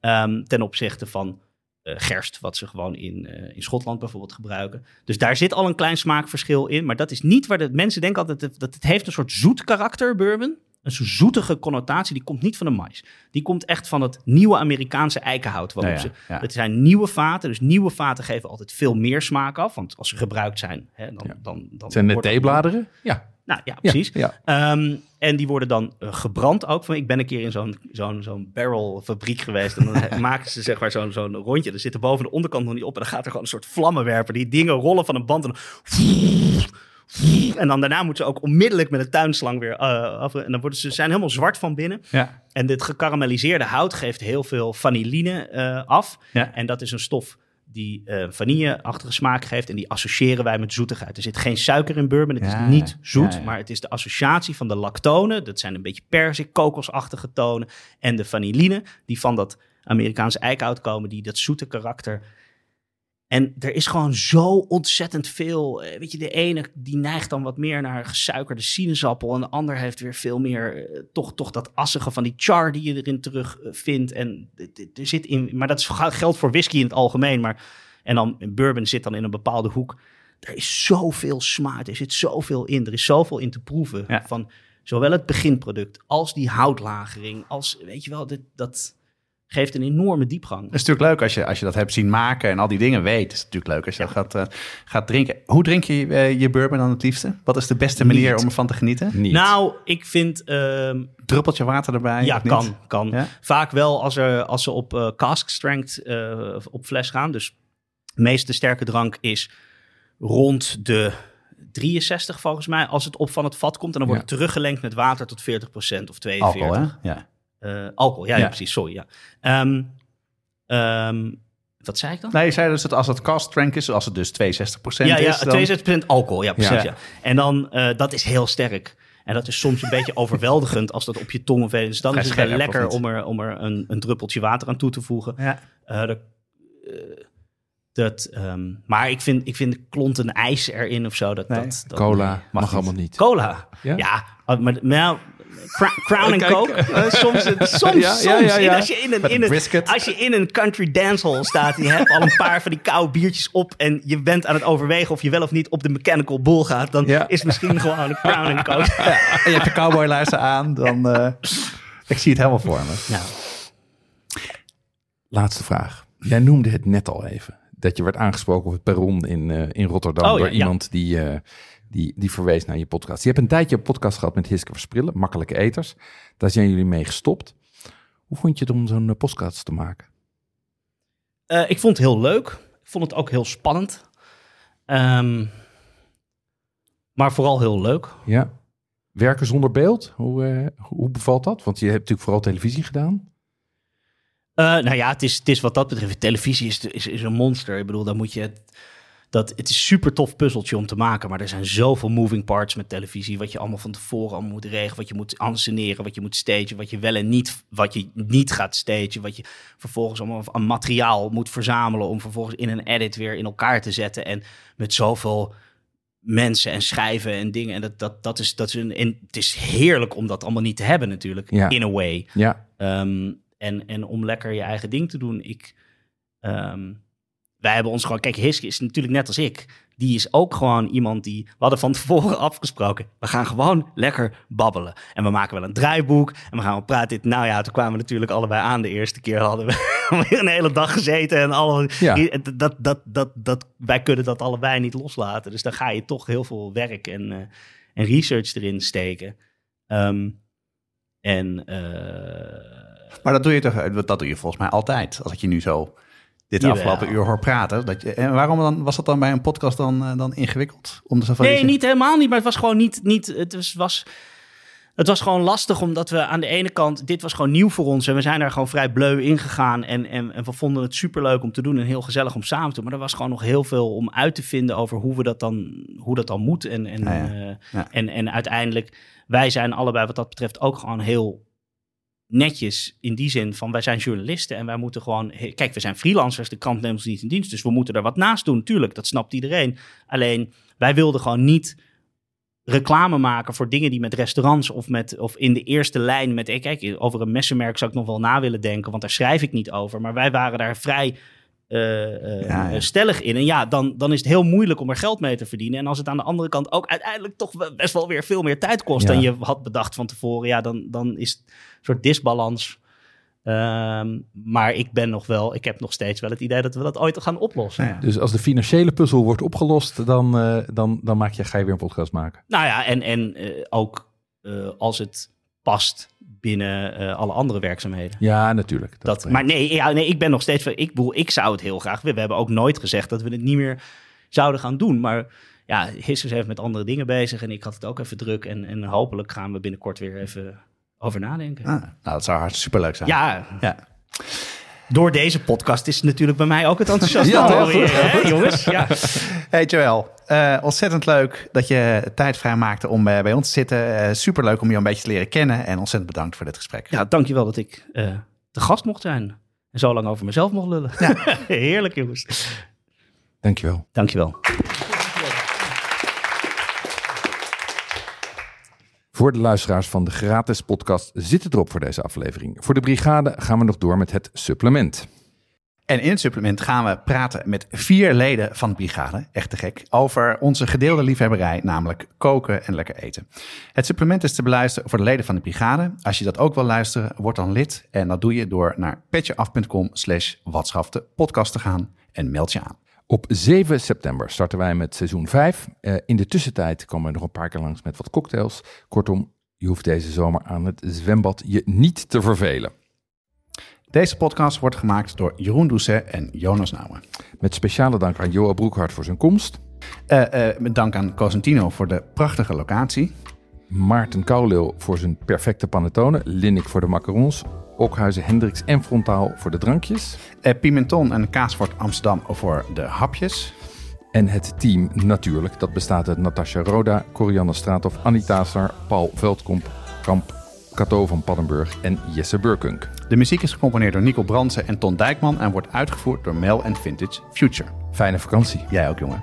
Ehm, ten opzichte van eh, gerst, wat ze gewoon in, eh, in Schotland bijvoorbeeld gebruiken. Dus daar zit al een klein smaakverschil in. Maar dat is niet waar de mensen denken altijd dat het, dat het heeft een soort zoet karakter, bourbon. Een zoetige connotatie, die komt niet van de mais. Die komt echt van het nieuwe Amerikaanse eikenhout. Waarop ja, ze, ja. Het zijn nieuwe vaten, dus nieuwe vaten geven altijd veel meer smaak af. Want als ze gebruikt zijn, hè, dan, Ja. dan, dan Zijn het theebladeren? Ja. Nou ja, precies. Ja. Ehm, en die worden dan eh, gebrand ook. Van, ik ben een keer in zo'n zo'n zo'n barrelfabriek geweest. En dan maken ze zeg maar zo'n zo'n rondje. Er zit er boven de onderkant nog niet op. En dan gaat er gewoon een soort vlammenwerper. Die dingen rollen van een band. En, en dan daarna moeten ze ook onmiddellijk met een tuinslang weer eh, af. En dan worden ze zijn helemaal zwart van binnen. Ja. En dit gekarameliseerde hout geeft heel veel vanilline eh, af. Ja. En dat is een stof die eh vanille-achtige smaak geeft. En die associëren wij met zoetigheid. Er zit geen suiker in bourbon. Het Ja, is niet zoet. Ja, ja. Maar het is de associatie van de lactonen. Dat zijn een beetje persik, kokosachtige tonen. En de vanilline, die van dat Amerikaanse eikenhout komen. Die dat zoete karakter... En er is gewoon zo ontzettend veel. eh, Weet je, de ene die neigt dan wat meer naar gesuikerde sinaasappel. En de ander heeft weer veel meer eh, toch, toch dat assige van die char die je erin terug eh, vindt. En er zit in, maar dat is, geldt voor whisky in het algemeen. Maar, en dan bourbon zit dan in een bepaalde hoek. Er is zoveel smaak, er zit zoveel in. Er is zoveel in te proeven. Ja. Van zowel het beginproduct als die houtlagering. Als, weet je wel, dit, dat geeft een enorme diepgang. Het is natuurlijk leuk als je, als je dat hebt zien maken en al die dingen weet. Het is natuurlijk leuk als je dat gaat, eh, gaat drinken. Hoe drink je eh, je bourbon dan het liefste? Wat is de beste manier Niet. om ervan te genieten? Niet. Nou, ik vind... ehm, Druppeltje water erbij? Ja, niet? kan. kan. Ja? Vaak wel als, er, als ze op eh, cask strength eh, op fles gaan. Dus de meeste sterke drank is rond de 63 volgens mij. Als het op van het vat komt. En dan wordt Ja. het teruggelengd met water tot 40% of 42%. Alcohol, hè? Ja. Eh, alcohol, ja, ja. Ja. precies. Sorry, ja. Ehm, ehm, wat zei ik dan? Nee, je zei dus dat als het cost strength is, als het dus 62% ja, ja, is, dan... 62% alcohol, ja precies. Ja. Ja. En dan, eh, dat is heel sterk. En dat is soms een beetje overweldigend als dat op je tong of Dus dan Vrij is het wel lekker om er, om er een, een druppeltje water aan toe te voegen. Ja. Eh, dat, eh, dat, ehm, maar ik vind, ik vind klonten ijs erin of zo. Dat, Nee, dat, dat, Cola mag niet. allemaal niet. Cola. Ja? Ja, maar nou, Crown and Kijk. Coke. eh, soms, soms, Ja, soms. ja, ja. En als je in een, Met in een een, brisket. als je in een country dancehall staat en je hebt al een paar van die koude biertjes op en je bent aan het overwegen of je wel of niet op de mechanical bull gaat, dan Ja. is misschien gewoon een Crown and Coke. En je hebt de cowboyluister aan, dan... eh, ik zie het helemaal voor me. Ja. Laatste vraag. Jij noemde het net al even. Dat je werd aangesproken op het perron in, eh, in Rotterdam Oh, door ja. iemand die, eh, die, die verwees naar je podcast. Je hebt een tijdje een podcast gehad met Hiske Versprillen, Makkelijke Eters. Daar zijn jullie mee gestopt. Hoe vond je het om zo'n eh, podcast te maken? Eh, ik vond het heel leuk. Ik vond het ook heel spannend. Ehm, maar vooral heel leuk. Ja. Werken zonder beeld, hoe, eh, hoe bevalt dat? Want je hebt natuurlijk vooral televisie gedaan. Eh, nou ja, het is, het is wat dat betreft. Televisie is, is, is een monster. Ik bedoel, dan moet je. Dat, het is super tof puzzeltje om te maken. Maar er zijn zoveel moving parts met televisie. Wat je allemaal van tevoren allemaal moet regelen. Wat je moet anseneren. Wat je moet stagen. Wat je wel en niet, wat je niet gaat stagen. Wat je vervolgens allemaal aan materiaal moet verzamelen. Om vervolgens in een edit weer in elkaar te zetten. En met zoveel mensen en schrijven en dingen. En dat, dat, dat is, dat is een, en het is heerlijk om dat allemaal niet te hebben natuurlijk. Ja. In a way. Ja, Ehm, en, en om lekker je eigen ding te doen. Ik, ehm, wij hebben ons gewoon... Kijk, Hiske is natuurlijk net als ik. Die is ook gewoon iemand die... We hadden van tevoren afgesproken. We gaan gewoon lekker babbelen. En we maken wel een draaiboek. En we gaan wel praten. Dit, nou ja, toen kwamen we natuurlijk allebei aan. De eerste keer hadden we weer een hele dag gezeten. En alle, Ja. dat, dat, dat, dat, wij kunnen dat allebei niet loslaten. Dus dan ga je toch heel veel werk en, eh, en research erin steken. Ehm, en... eh, Maar dat doe je toch, dat doe je volgens mij altijd. Als ik je nu zo dit Jawel. afgelopen uur hoor praten. Dat je, en waarom dan, was dat dan bij een podcast dan, eh, dan ingewikkeld? Om van Nee, niet helemaal niet. Maar het was gewoon niet. niet het, was, was, het was gewoon lastig omdat we aan de ene kant. Dit was gewoon nieuw voor ons. En we zijn daar gewoon vrij bleu in gegaan. En, en, en we vonden het superleuk om te doen. En heel gezellig om samen te doen. Maar er was gewoon nog heel veel om uit te vinden over hoe we dat dan, hoe dat dan moet. En, en, ja. eh, Ja. en, en uiteindelijk, wij zijn allebei wat dat betreft ook gewoon heel netjes in die zin van wij zijn journalisten en wij moeten gewoon kijk we zijn freelancers de krant neemt ons niet in dienst dus we moeten er wat naast doen tuurlijk dat snapt iedereen alleen wij wilden gewoon niet reclame maken voor dingen die met restaurants of, met, of in de eerste lijn met... eh, Kijk, over een messenmerk zou ik nog wel na willen denken, want daar schrijf ik niet over. Maar wij waren daar vrij eh, eh, Ja, ja. stellig in. En ja, dan, dan is het heel moeilijk om er geld mee te verdienen. En als het aan de andere kant ook uiteindelijk toch best wel weer veel meer tijd kost... Ja. dan je had bedacht van tevoren, ja, dan, dan is het een soort disbalans... Ehm, maar ik ben nog wel, ik heb nog steeds wel het idee dat we dat ooit gaan oplossen. Ja, ja. Dus als de financiële puzzel wordt opgelost, dan, eh, dan, dan maak je, ga je weer een podcast maken. Nou ja, en, en eh, ook eh, als het past binnen eh, alle andere werkzaamheden. Ja, natuurlijk. Dat, eh, maar nee, ja, nee, ik ben nog steeds van. Ik bedoel, ik zou het heel graag willen. We hebben ook nooit gezegd dat we het niet meer zouden gaan doen. Maar ja, Hissers heeft met andere dingen bezig en ik had het ook even druk. En, en hopelijk gaan we binnenkort weer even over nadenken. Ah, nou, dat zou hartstikke superleuk zijn. Ja, Ja. door deze podcast is natuurlijk bij mij ook het enthousiasme Ja, hè, jongens? Ja. Hey Joël, eh, ontzettend leuk dat je tijd vrij maakte om eh, bij ons te zitten. Eh superleuk om je een beetje te leren kennen. En ontzettend bedankt voor dit gesprek. ja, dankjewel dat ik eh de gast mocht zijn. En zo lang over mezelf mocht lullen. Heerlijk, jongens. Dankjewel. Dankjewel. Voor de luisteraars van de gratis podcast zit het erop voor deze aflevering. Voor de brigade gaan we nog door met het supplement. En in het supplement gaan we praten met vier leden van de brigade, echt te gek, over onze gedeelde liefhebberij, namelijk koken en lekker eten. Het supplement is te beluisteren voor de leden van de brigade. Als je dat ook wil luisteren, word dan lid. En dat doe je door naar petjeaf.com slash podcast te gaan en meld je aan. Op 7 september starten wij met seizoen 5. Eh, in de tussentijd komen we nog een paar keer langs met wat cocktails. Kortom, je hoeft deze zomer aan het zwembad je niet te vervelen. Deze podcast wordt gemaakt door Jeroen Doucet en Jonas Nouwen. Met speciale dank aan Joa Broekhart voor zijn komst. Eh, met dank aan Cosentino voor de prachtige locatie. Maarten Kouleeuw voor zijn perfecte panettone. Linnik voor de macarons. Okhuizen Hendricks en Frontaal voor de drankjes. Eh, Pimenton en Kaasfort Amsterdam voor de hapjes. En het team natuurlijk. Dat bestaat uit Natasja Roda, Corianne Straathoff, Anita Sar, Paul Veldkamp, Kamp, Cato van Paddenburg en Jesse Burkunk. De muziek is gecomponeerd door Nico Brandsen en Ton Dijkman en wordt uitgevoerd door Mel en Vintage Future. Fijne vakantie. Jij ook, jongen.